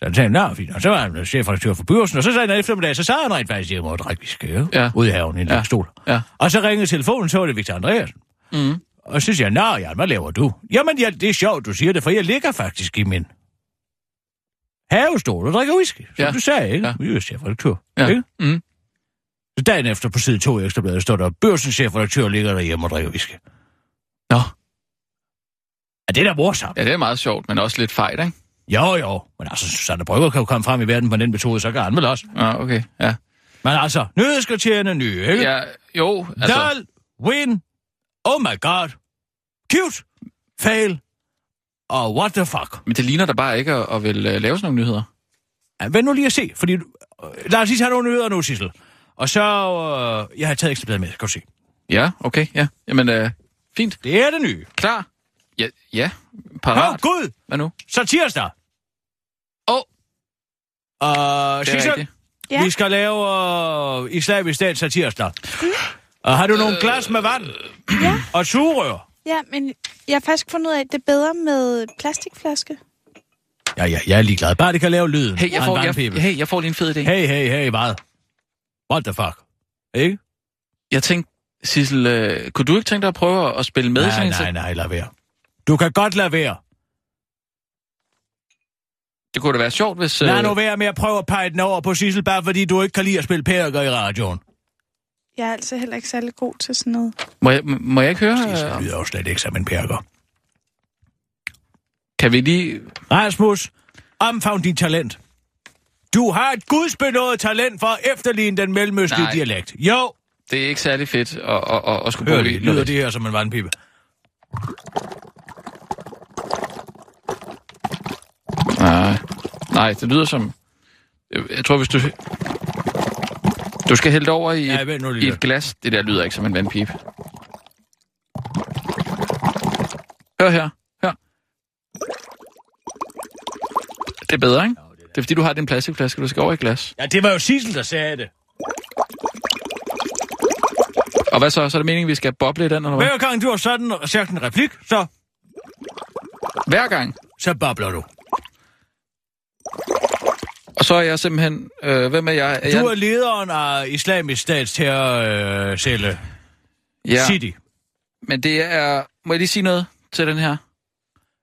Så han sagde, nå, fint. Og så var han chefredaktør for børsen, og så sagde han eftermiddag, så sad han rent faktisk hjemme og drak ikke? Ja. Ude i haven i en Ja. stol. Ja. Og så ringede telefonen, så var det Victor Andreasen. Mm. Og så siger jeg, nå, ja, hvad laver du? Jamen, ja, det er sjovt, du siger det, for jeg ligger faktisk i min havestol og drikker whisky, som Ja. du sagde, ikke? Ja. Vi er chefredaktør, Ja. ikke? Mm. Så dagen efter på side 2 i Ekstrabladet står der, børsens chefredaktør ligger derhjemme og drikker whisky. Nå. Er det da morsomt? Ja, det er meget sjovt, men også lidt fejt, ikke? Jo, jo. Men altså, Susanne Brygger kan jo komme frem i verden på den metode, så kan han vel også. Ja, okay. Ja. Men altså, nyhedskriterierne nye, ikke? ja jo, altså... Dal, win, oh my god, cute, fail, og what the fuck. Men det ligner da bare ikke at, at vil uh, lave sådan nogle nyheder. Ja, vent nu lige at se, fordi... Øh, lad os lige tage nogle nyheder nu, Sissel. Og så... Øh, jeg har taget ekstra med, skal du se. Ja, okay, ja. Jamen, uh, fint. Det er det nye. Klar? Ja, ja. Parat. oh, Gud! Hvad nu? Så tirsdag. Åh, Og det er Sissel, rigtigt. Ja. vi skal lave øh, islamisk stat til tirsdag. Og har du nogle glas med vand? Ja. Og sugerør? Ja, men jeg har faktisk fundet ud af, at det er bedre med plastikflaske. Ja, ja, jeg er ligeglad. Bare det kan lave lyden. Hey, jeg får, jeg, hey, jeg får lige en fed idé. Hey, hey, hey, hvad? What the fuck? Ikke? Jeg tænkte, Sissel, øh, kunne du ikke tænke dig at prøve at spille med Nej, nej, nej, lad være. Du kan godt lade være. Det kunne da være sjovt, hvis... Lad nu være med at prøve at pege den over på Sissel, bare fordi du ikke kan lide at spille perker i radioen. Jeg er altså heller ikke særlig god til sådan noget. må, jeg, må jeg ikke høre? Sissel øh, lyder jo slet ikke som en perker. Kan vi lige... Rasmus, omfavn dit talent. Du har et gudsbenået talent for at efterligne den mellemøstlige Nej. dialekt. Jo, Det er ikke særlig fedt at, at, at, at skulle hør bruge det. Lyder det her som en vandpibe? Nej, nej, det lyder som... Jeg, jeg tror, hvis du... Du skal hælde over i, vent nu i et glas. Det der lyder ikke som en vandpipe. Hør her. Hør. Det er bedre, ikke? Det er fordi, du har din plastikflaske, du skal over i glas. Ja, det var jo Sissel, der sagde det. Og hvad så? Så er det meningen, vi skal boble i den, eller hvad? Hver gang du har sådan sagt en replik, så, Hver gang. så bobler du. Og så er jeg simpelthen... Øh, hvem er jeg? Er Du er lederen af islamisk statsterrorcelle øh, ja, City. men det er... Må jeg lige sige noget til den her?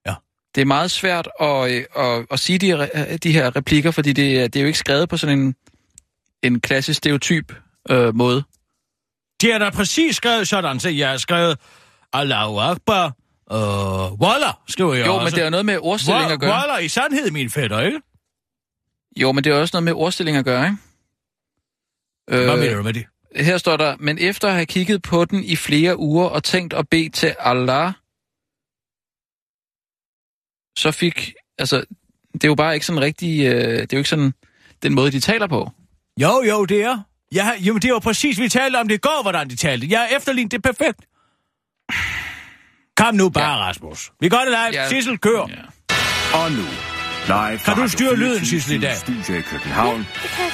Ja. Det er meget svært at, øh, at, at sige de, re- de her replikker, fordi det, er- det er jo ikke skrevet på sådan en, en klassisk stereotyp øh, måde. Det er da præcis skrevet sådan, så jeg har skrevet Allahu Akbar, øh, Wallah, skriver jeg Jo, også. men det er noget med ordstilling at gøre. Wallah i sandhed, min fætter, ikke? Jo, men det er også noget med ordstilling at gøre, ikke? Øh, Hvad mener du med det? Her står der, men efter at have kigget på den i flere uger og tænkt at bede til Allah, så fik, altså, det er jo bare ikke sådan rigtig, øh, det er jo ikke sådan den måde, de taler på. Jo, jo, det er. Ja, jo, men det var præcis, vi talte om det i går, hvordan de talte. Jeg er efterlignet, det er perfekt. Kom nu bare, ja. Rasmus. Vi gør det live. Ja. Sissel, kør. Ja. Og nu, live Kan du styre lyden, 24syv Sissel, i dag? Studie i København.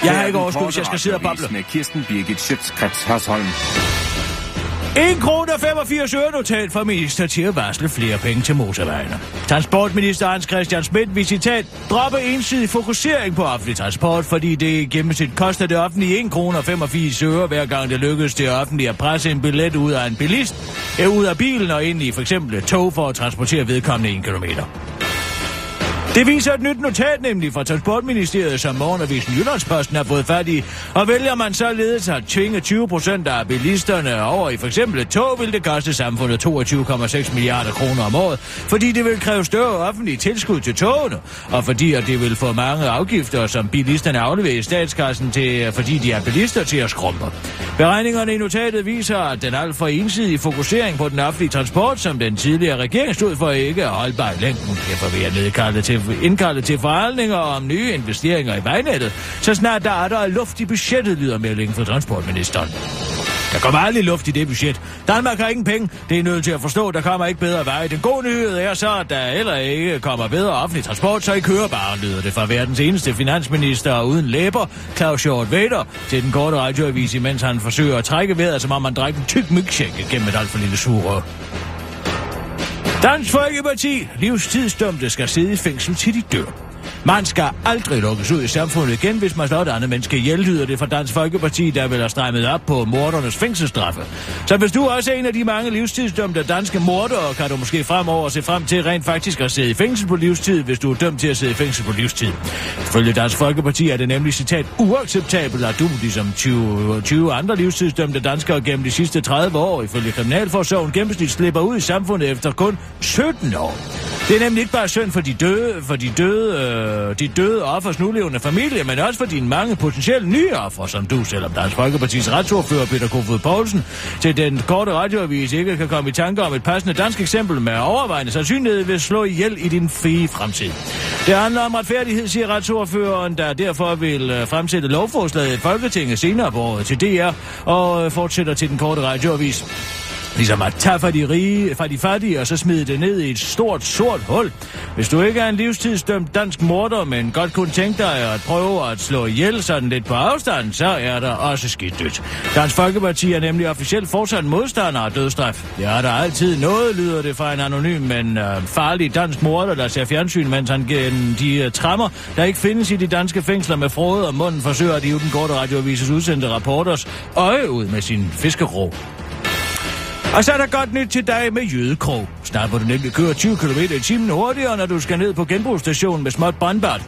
Jeg har ikke overskud, hvis jeg skal sidde og bable. Med Kirsten Birgit Schøtzgrads Hasholm. 1 krone og 85 øre notat fra minister til at varsle flere penge til motorvejene. Transportminister Hans Christian Schmidt vil citat droppe ensidig fokusering på offentlig transport, fordi det i gennemsnit koster det offentlige 1 krone og 85 øre, hver gang det lykkes det offentlige at presse en billet ud af en bilist, er ud af bilen og ind i for eksempel et tog for at transportere vedkommende 1 kilometer. Det viser et nyt notat nemlig fra Transportministeriet, som morgenavisen Jyllandsposten har fået fat i. Og vælger man således at tvinge 20 procent af bilisterne over i for eksempel et tog, vil det koste samfundet 22,6 milliarder kroner om året, fordi det vil kræve større offentlige tilskud til togene, og fordi at det vil få mange afgifter, som bilisterne afleverer i statskassen, til, fordi de er bilister til at skrumpe. Beregningerne i notatet viser, at den alt for ensidige fokusering på den offentlige transport, som den tidligere regering stod for, ikke er holdbar i længden. Derfor vil jeg nedkalde til, indkalde til forhandlinger om nye investeringer i vejnettet, så snart der er der luft i budgettet, lyder meldingen fra transportministeren. Der kommer aldrig luft i det budget. Danmark har ingen penge. Det er nødt til at forstå, der kommer ikke bedre vej. Den gode nyhed er så, at der heller ikke kommer bedre offentlig transport, så I kører bare, lyder det fra verdens eneste finansminister uden læber, Claus Hjort Vader, til den korte radioavis, imens han forsøger at trække vejret, som om man drikker en tyk mygshænke gennem et alt for lille surrør. Dansk Folkeparti. Livstidsdømte skal sidde i fængsel til de dør. Man skal aldrig lukkes ud i samfundet igen, hvis man slår et andet menneske ihjel, lyder det fra Dansk Folkeparti, der vil have strammet op på mordernes fængselsstraffe. Så hvis du også er en af de mange livstidsdømte danske mordere, kan du måske fremover se frem til rent faktisk at sidde i fængsel på livstid, hvis du er dømt til at sidde i fængsel på livstid. Følge Dansk Folkeparti er det nemlig citat uacceptabelt, at du, ligesom 20, 20 andre livstidsdømte danskere gennem de sidste 30 år, ifølge Kriminalforsorgen gennemsnit slipper ud i samfundet efter kun 17 år. Det er nemlig ikke bare synd for de døde, for de døde, øh, øh, de døde offers nulevende familie, men også for dine mange potentielle nye offer, som du, selvom Dansk Folkepartis retsordfører Peter Kofod Poulsen til den korte radioavis ikke kan komme i tanke om et passende dansk eksempel med overvejende sandsynlighed vil slå ihjel i din frie fremtid. Det handler om retfærdighed, siger retsordføreren, der derfor vil øh, fremsætte lovforslaget i Folketinget senere på året til DR og øh, fortsætter til den korte radioavis. Ligesom at tage fra de rige, fra de fattige, og så smide det ned i et stort, sort hul. Hvis du ikke er en livstidsdømt dansk morder, men godt kunne tænke dig at prøve at slå ihjel sådan lidt på afstand, så er der også skidt nyt. Dansk Folkeparti er nemlig officielt fortsat modstander af dødstraf. Det er der altid noget, lyder det fra en anonym, men øh, farlig dansk morder, der ser fjernsyn, mens han gennem de øh, trammer, der ikke findes i de danske fængsler med frode og munden, forsøger at hive den korte radioavises udsendte rapporters øje ud med sin fiskerå. Og så er der godt nyt til dig med Jødekrog. Snart må du nemlig køre 20 km i timen hurtigere, når du skal ned på genbrugsstationen med småt brandbart.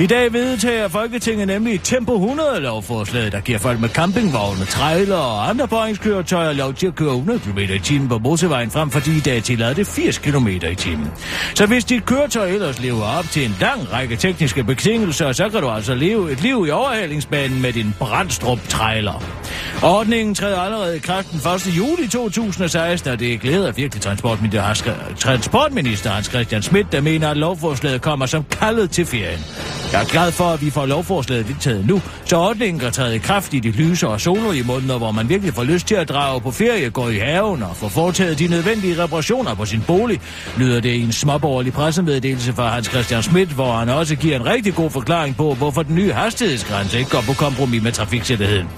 I dag vedtager Folketinget nemlig Tempo 100 lovforslaget, der giver folk med campingvogne, trailer og andre påhængskøretøjer lov til at køre 100 km i timen på motorvejen frem, fordi i dag tillader det 80 km i timen. Så hvis dit køretøj ellers lever op til en lang række tekniske betingelser, så kan du altså leve et liv i overhalingsbanen med din brandstrup-trailer. Ordningen træder allerede i kraft den 1. juli 2016, og det glæder virkelig transportminister, transportminister Hans Christian Schmidt, der mener, at lovforslaget kommer som kaldet til ferien. Jeg er glad for, at vi får lovforslaget vedtaget nu, så ordningen kan træde i kraft i de lyse og solerige måneder, hvor man virkelig får lyst til at drage på ferie, gå i haven og få foretaget de nødvendige reparationer på sin bolig, lyder det i en småborgerlig pressemeddelelse fra Hans Christian Schmidt, hvor han også giver en rigtig god forklaring på, hvorfor den nye hastighedsgrænse ikke går på kompromis med trafiksikkerheden.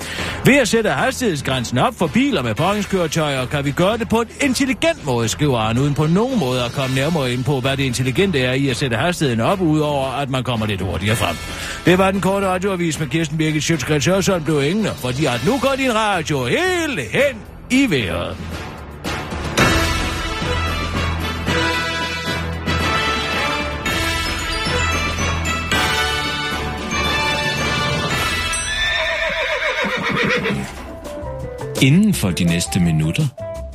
Ved at sætte hastighedsgrænsen op for biler med påhængskøretøjer, kan vi gøre det på en intelligent måde, skriver han, uden på nogen måde at komme nærmere ind på, hvad det intelligente er i at sætte hastigheden op, udover at man kommer lidt hurtigere frem. Det var den korte radioavis med Kirsten Birgit Sjøtskrets Hørsson blev ingen, fordi at nu går din radio helt hen i vejret. Inden for de næste minutter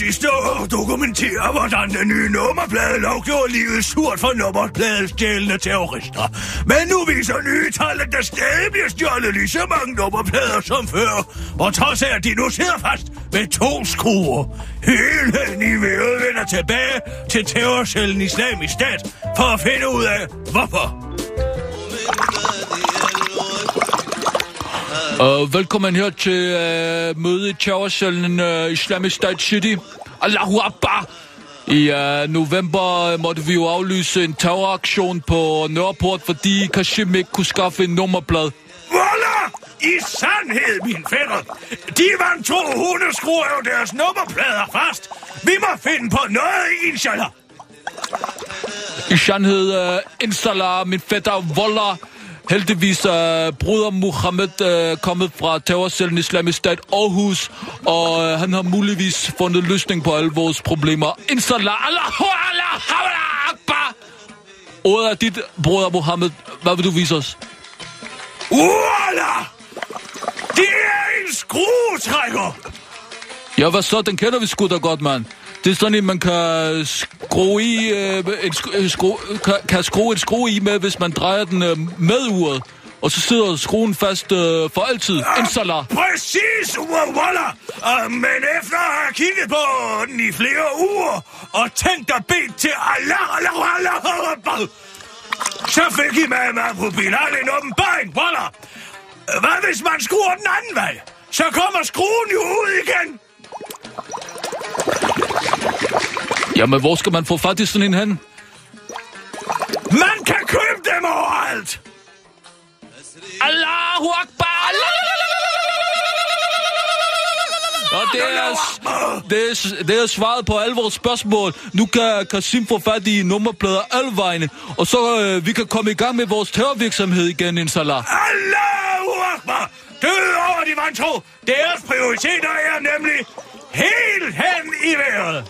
Sidste år dokumentere, hvordan den nye nummerplade lovgjorde livet surt for nummerpladestjælende terrorister. Men nu viser nye tal, at der stadig bliver stjålet lige så mange nummerplader som før. Og trods af, at de nu sidder fast med to skruer. Hele niveauet vender tilbage til terrorcellen Islamisk Stat for at finde ud af, hvorfor. Velkommen her til uh, møde i terrorcellen uh, Islamic State City. Allahu Akbar! I uh, november måtte vi jo aflyse en terroraktion på Nørreport, fordi Kashim ikke kunne skaffe en nummerblad. Voila! I sandhed, min fætter. De vandt to hundeskruer af deres nummerplader fast. Vi må finde på noget, inshallah. I sandhed, uh, inshallah, min fætter Wallah. Heldigvis er bruder Mohammed øh, kommet fra terrorcellen Islamisk Stat Aarhus, og øh, han har muligvis fundet løsning på alle vores problemer. Inshallah, Allahu Allah, Allah, Akbar! Ordet er dit, bruder Mohammed. Hvad vil du vise os? Voila! Det er en skruetrækker! Ja, hvad så? Den kender vi sgu da godt, mand. Det er sådan en, man kan skrue i, øh, et, øh, skrue, kan, kan skrue et skrue i med, hvis man drejer den øh, med uret. Og så sidder skruen fast øh, for altid. Inshallah. Præcis, Walla! Uh, øh, men efter at have kigget på den i flere uger, og tænkt at bede til Allah, Allah, Allah, Allah, så fik I med mig på Bilal en åbenbaring, Walla! Øh, hvad hvis man skruer den anden vej? Så kommer skruen jo ud igen. Jamen, hvor skal man få fat i sådan en hen? Man kan købe dem overalt. Allahu Akbar! Og det er, det, er, det er svaret på alle vores spørgsmål. Nu kan Kasim få fat i nummerplader alle vegne, og så øh, vi kan komme i gang med vores terrorvirksomhed igen, inshallah. Allahu Akbar! Død over de vantro! Deres prioriteter er nemlig helt hen i vejret.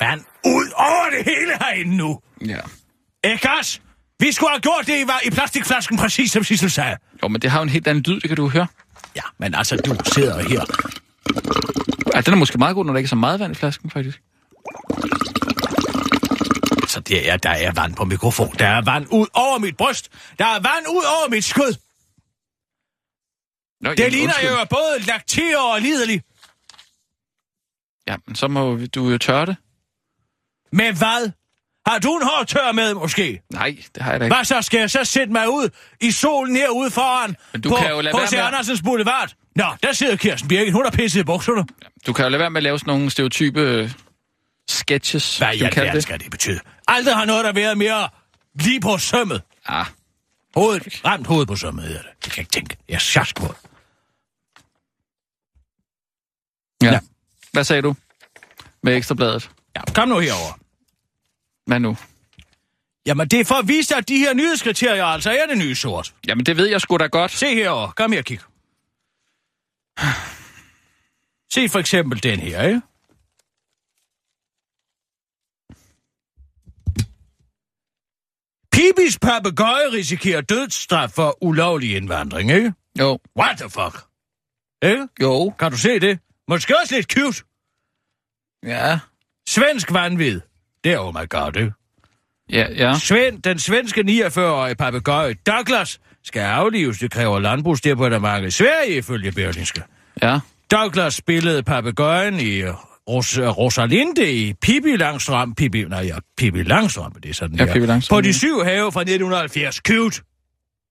Vand ud over det hele herinde nu. Ja. Ikke også? Vi skulle have gjort det i, i plastikflasken, præcis som Sissel sagde. Jo, men det har jo en helt anden lyd, det kan du høre. Ja, men altså, du sidder her. Ja, den er måske meget god, når der ikke er så meget vand i flasken, faktisk. Så det er, der er vand på mikrofon. Der er vand ud over mit bryst. Der er vand ud over mit skød. Nå, Det jamen, ligner undskyld. jo er både lakteret og lidelig. Ja, men så må du jo tørre det. Men hvad? Har du en hård tør med, måske? Nej, det har jeg da ikke. Hvad så? Skal jeg så sætte mig ud i solen herude foran Men du på kan jo lade H.C. med Andersens Boulevard? Nå, der sidder Kirsten Birgit. Hun har pisset i bukserne. Du kan jo lade være med at lave sådan nogle stereotype øh, sketches. Hvad i alverden skal det betyde? Aldrig har noget, der været mere lige på sømmet. Ah, Hovedet, ramt hovedet på sømmet, hedder det. Jeg kan ikke tænke. Jeg er på ja. Ja. Hvad sagde du med ekstrabladet? Ja, kom nu herover. Hvad nu? Jamen, det er for at vise at de her nyhedskriterier altså er det nye sort. Jamen, det ved jeg sgu da godt. Se herover. Kom her og kig. Se for eksempel den her, ikke? Pibis papegøje risikerer dødsstraf for ulovlig indvandring, ikke? Jo. What the fuck? Ikke? Jo. Kan du se det? Måske også lidt cute. Ja. Svensk vanvid. Det er oh my god, ikke? Ja, ja. Svend, den svenske 49-årige papegøje Douglas skal aflives. Det kræver landbrugsdepartementet i Sverige, ifølge Berlingske. Ja. Douglas spillede papegøjen i Ros- Rosalinde i Pippi Langstrøm. Pippi, nej, ja, Pippi Langstrøm, det er sådan Ja. Pippi Langstrømpe, På de syv have fra 1970. Cute.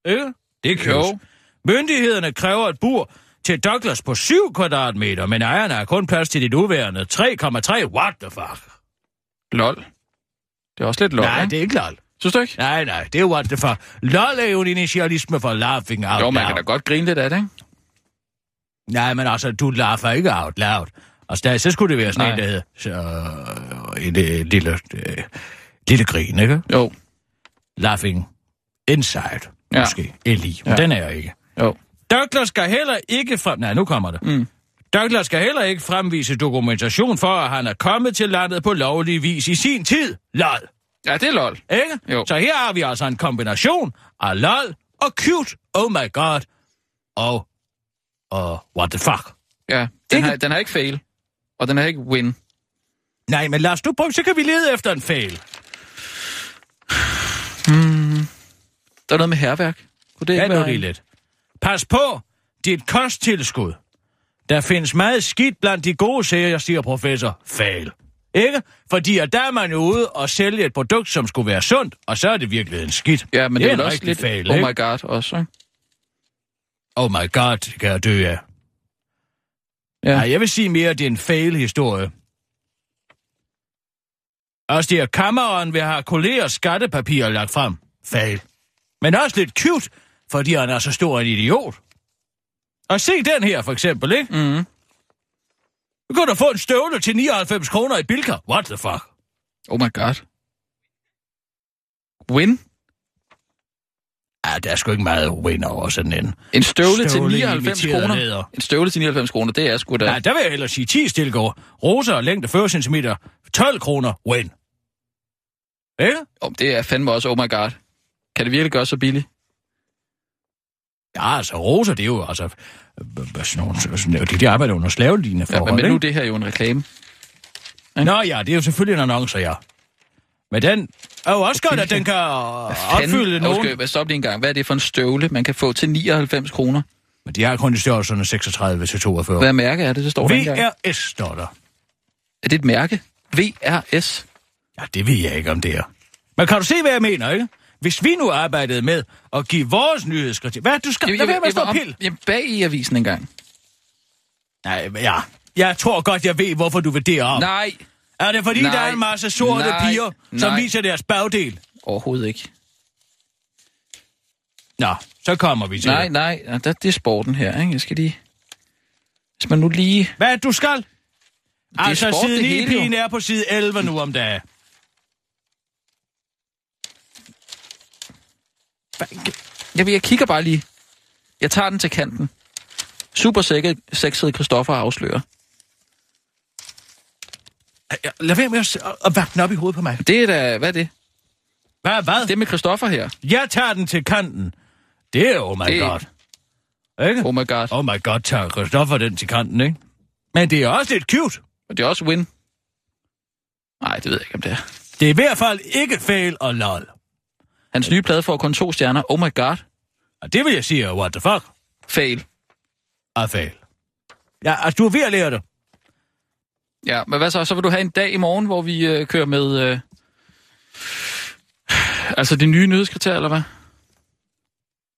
Ikke? Det er cute. Jo. Myndighederne kræver et bur til Douglas på 7 kvadratmeter, men ejerne har kun plads til de nuværende 3,3. What the fuck? Lol. Det er også lidt lol, nej, ikke? det er ikke lol. Synes du ikke? Nej, nej, det er what the fuck. LOL er jo en initialisme for laughing out Jo, man kan da godt grine lidt af det, ikke? Nej, men altså, du laugher ikke out loud. Altså, der, så skulle det være sådan Nej. en, der hedder så, en, øh, lille, øh, lille grin, ikke? Jo. Laughing inside, Ja. måske. Eli. Men Ja. den er jeg ikke. Jo. Douglas skal heller ikke frem... Nej, nu kommer det. Mm. Douglas skal heller ikke fremvise dokumentation for, at han er kommet til landet på lovlig vis i sin tid. LOL. Ja, det er lol. Ikke? Jo. Så her har vi altså en kombination af lol og cute. Oh my god. Og... Og what the fuck. Ja. Den Ikke- har, den har ikke fail. Og den har ikke win. Nej, men lad os nu prøve, så kan vi lede efter en fail. Der er noget med herværk. Kunne det Ja, ikke nu være lidt. Pas på dit kosttilskud. Der findes meget skidt blandt de gode serier, siger professor. Fail. Ikke? Fordi at der er man jo ude og sælge et produkt, som skulle være sundt, og så er det virkelig en skidt. Ja, men det, det er en vel også lidt fail, oh my god også, ikke? Oh my god, det kan jeg dø af. Ja. Ja. Nej, jeg vil sige mere, at det er en fail-historie. Også det, at kammeren vil have kollegers skattepapirer lagt frem. Fail. Men også lidt cute, fordi han er så stor en idiot. Og se den her, for eksempel, ikke? Mm. Du kan da få en støvle til 99 kroner i Bilka. What the fuck? Oh my god. Win? Ja, der er sgu ikke meget win over sådan en. En støvle, til Støvle 99 imiteret kroner. læder. En støvle til 99 kroner, det er sgu da... Ja, der vil jeg ellers sige 10 stilgård. Rosa og længde 40 cm. 12 kroner win. Ikke? Oh, det er fandme også, oh my god. Kan det virkelig gøre så billigt? Ja, altså rosa, det er jo altså... Sådan nogle, sådan, de, de arbejder under slavelignende Ja, forhold, men nu er det her jo en reklame. Nå ja, det er jo selvfølgelig en annonce, ja. Men den er jo også godt, at den kan opfylde nogen. Undskyld, hvad stop lige en gang. Hvad er det for en støvle, man kan få til 99 kroner? Men de har kun i størrelserne 36 til 42. Hvad mærke er det, det står der? VRS står der. Er det et mærke? VRS? Ja, det ved jeg ikke, om det er. Men kan du se, hvad jeg mener, ikke? Hvis vi nu arbejdede med at give vores nyhedskritik... Hvad, du skal... Lad være med at stå pille. jeg, bag i avisen engang. Nej, ja. Jeg tror godt, jeg ved, hvorfor du vil derop. Nej, Er det fordi, Nej. der er en masse sorte Nej. piger, som Nej. viser deres bagdel? overhovedet ikke. Nå, så kommer vi til Nej, det. nej, nej det, det er sporten her, ikke? Jeg skal lige... Hvis man nu lige... Hvad det, du skal? er altså, sport, side det 9 hele, pigen er på side 11 nu om dagen. Jeg, jeg kigger bare lige. Jeg tager den til kanten. Super sexede Christoffer afslører. Lad være med at, at- vakke den op i hovedet på mig. Det er da... Hvad er det? Hvad, hvad? Det med Christoffer her. Jeg tager den til kanten. Det er oh my Det- god. Ikke? Oh my god. Oh my god, tager Christoffer den til kanten, ikke? Men det er også lidt cute. Og det er også win. Nej, det ved jeg ikke, om det er. Det er i hvert fald ikke fail og lol. Hans nye plade får kun to stjerner. Oh my god. Og det vil jeg sige, er what the fuck Fail. er fail. Ja, altså, du er ved at lære det. Ja, men hvad så? Så vil du have en dag i morgen, hvor vi øh, kører med... Øh... Altså de nye nyhedskriterier, eller hvad?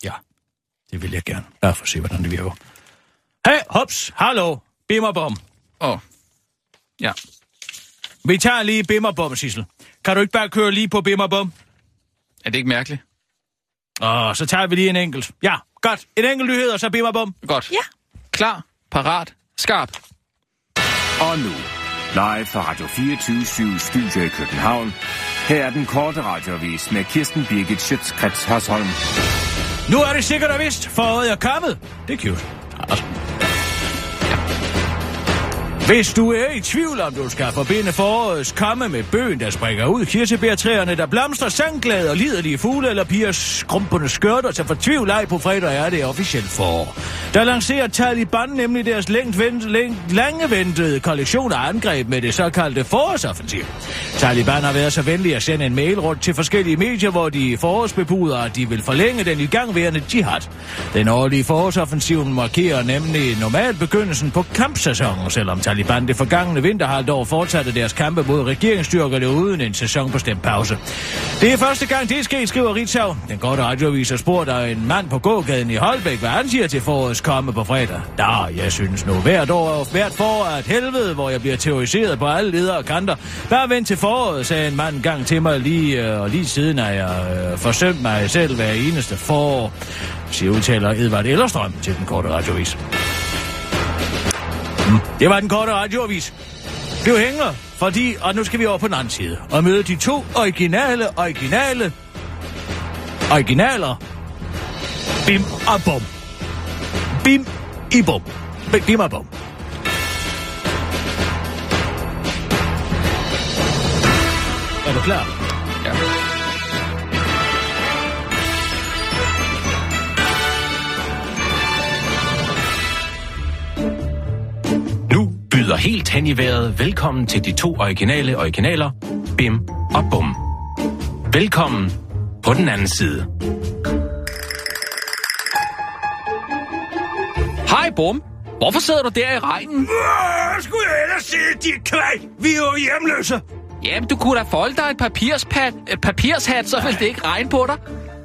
Ja, det vil jeg gerne. Bare for at se, hvordan det virker. Hey, hops, hallo, bimmerbom. Åh. Oh. Ja. Vi tager lige bimmerbom, Sissel. Kan du ikke bare køre lige på bimmerbom? Er det ikke mærkeligt? Og så tager vi lige en enkelt. Ja, godt. En enkelt nyhed, og så bimmerbom. Godt. Ja. Klar, parat, skarp. Og nu, live fra Radio 24 Studio i København. Her er den korte radiovis med Kirsten Birgit Schøtzgrads Hasholm. Nu er det sikkert og vist, foråret er kommet. Det er cute. Altså. Hvis du er i tvivl om, du skal forbinde forårets komme med bøgen, der springer ud, kirsebærtræerne, der blomstrer, sangglade og liderlige fugle eller piger skrumpende skørter, så fortvivl ej på fredag er det officielt forår. Der lancerer Taliban nemlig deres længt vent, længt, lange ventede kollektion af angreb med det såkaldte forårsoffensiv. Taliban har været så venlige at sende en mail rundt til forskellige medier, hvor de forårsbebuder, at de vil forlænge den igangværende jihad. Den årlige forårsoffensiv markerer nemlig normalt begyndelsen på kampsæsonen, selvom Taliban det forgangne vinterhalvår fortsatte deres kampe mod regeringsstyrkerne uden en sæsonbestemt pause. Det er første gang, det er sket, skriver Ritzau. Den korte radioavis har spurgt af en mand på gågaden i Holbæk, hvad han siger til forårets komme på fredag. Da, jeg synes nu hvert år og hvert forår er et helvede, hvor jeg bliver terroriseret på alle ledere og kanter. Bare vent til foråret, sagde en mand en gang til mig lige, og lige siden har jeg øh, forsømt mig selv hver eneste forår, siger udtaler Edvard Ellerstrøm til den korte radiovis. Det var den korte radioavis. Bliv hænger, fordi, og nu skal vi over på den anden side, og møde de to originale, originale, originaler. Bim og bum. Bim i bum. Bim, bim og bum. Er du klar? Ja. Nu byder helt hen i vejret velkommen til de to originale originaler, Bim og Bum. Velkommen på den anden side. Hej, Bum. Hvorfor sidder du der i regnen? Hvor skulle jeg ellers sige, dit kvæg? Vi er jo hjemløse. Jamen, du kunne da folde dig et papirspat, et papirshat, så ville det ikke regne på dig.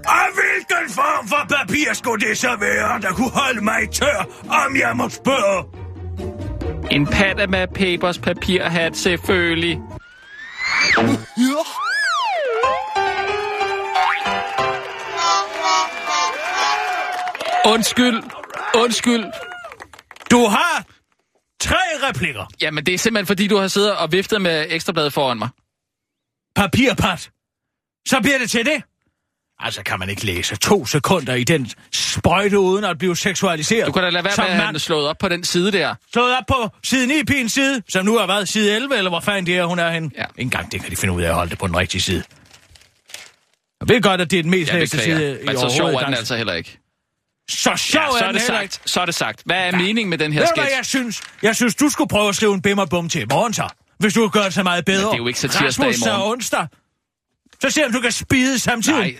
Og hvilken form for papir skulle det så være, der kunne holde mig tør, om jeg må spørge? En Panama Papers papirhat, selvfølgelig. Undskyld. Undskyld. Du har tre replikker. Jamen, det er simpelthen fordi, du har siddet og viftet med ekstrabladet foran mig. Papirpat. Så bliver det til det. Altså, kan man ikke læse to sekunder i den sprøjte, uden at blive seksualiseret? Du kan da lade være med at den slået op på den side der. Slået op på side 9 pins side, som nu har været side 11, eller hvor fanden det er, hun er henne. Ja. En gang det kan de finde ud af at holde det på den rigtige side. Jeg ved godt, at det er den mest Ja, læste side beklager. i Men så sjov er den altså heller ikke. Så sjov Ja, så er er det heller ikke. sagt. Så er det sagt. Hvad er meningen med den her sketch? jeg synes? Jeg synes, du skulle prøve at skrive en bimmerbum til i morgen så. Hvis du gør det så meget bedre. Men det er jo ikke så tirsdag i Rasmus, så morgen. onsdag. Så se om du kan spide samtidig. Nej.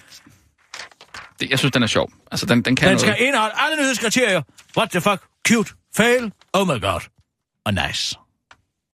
Det, jeg synes, den er sjov. Altså, den, den kan Den skal noget. indeholde alle nyhedskriterier. What the fuck? Cute. Fail. Oh my god. Og nice.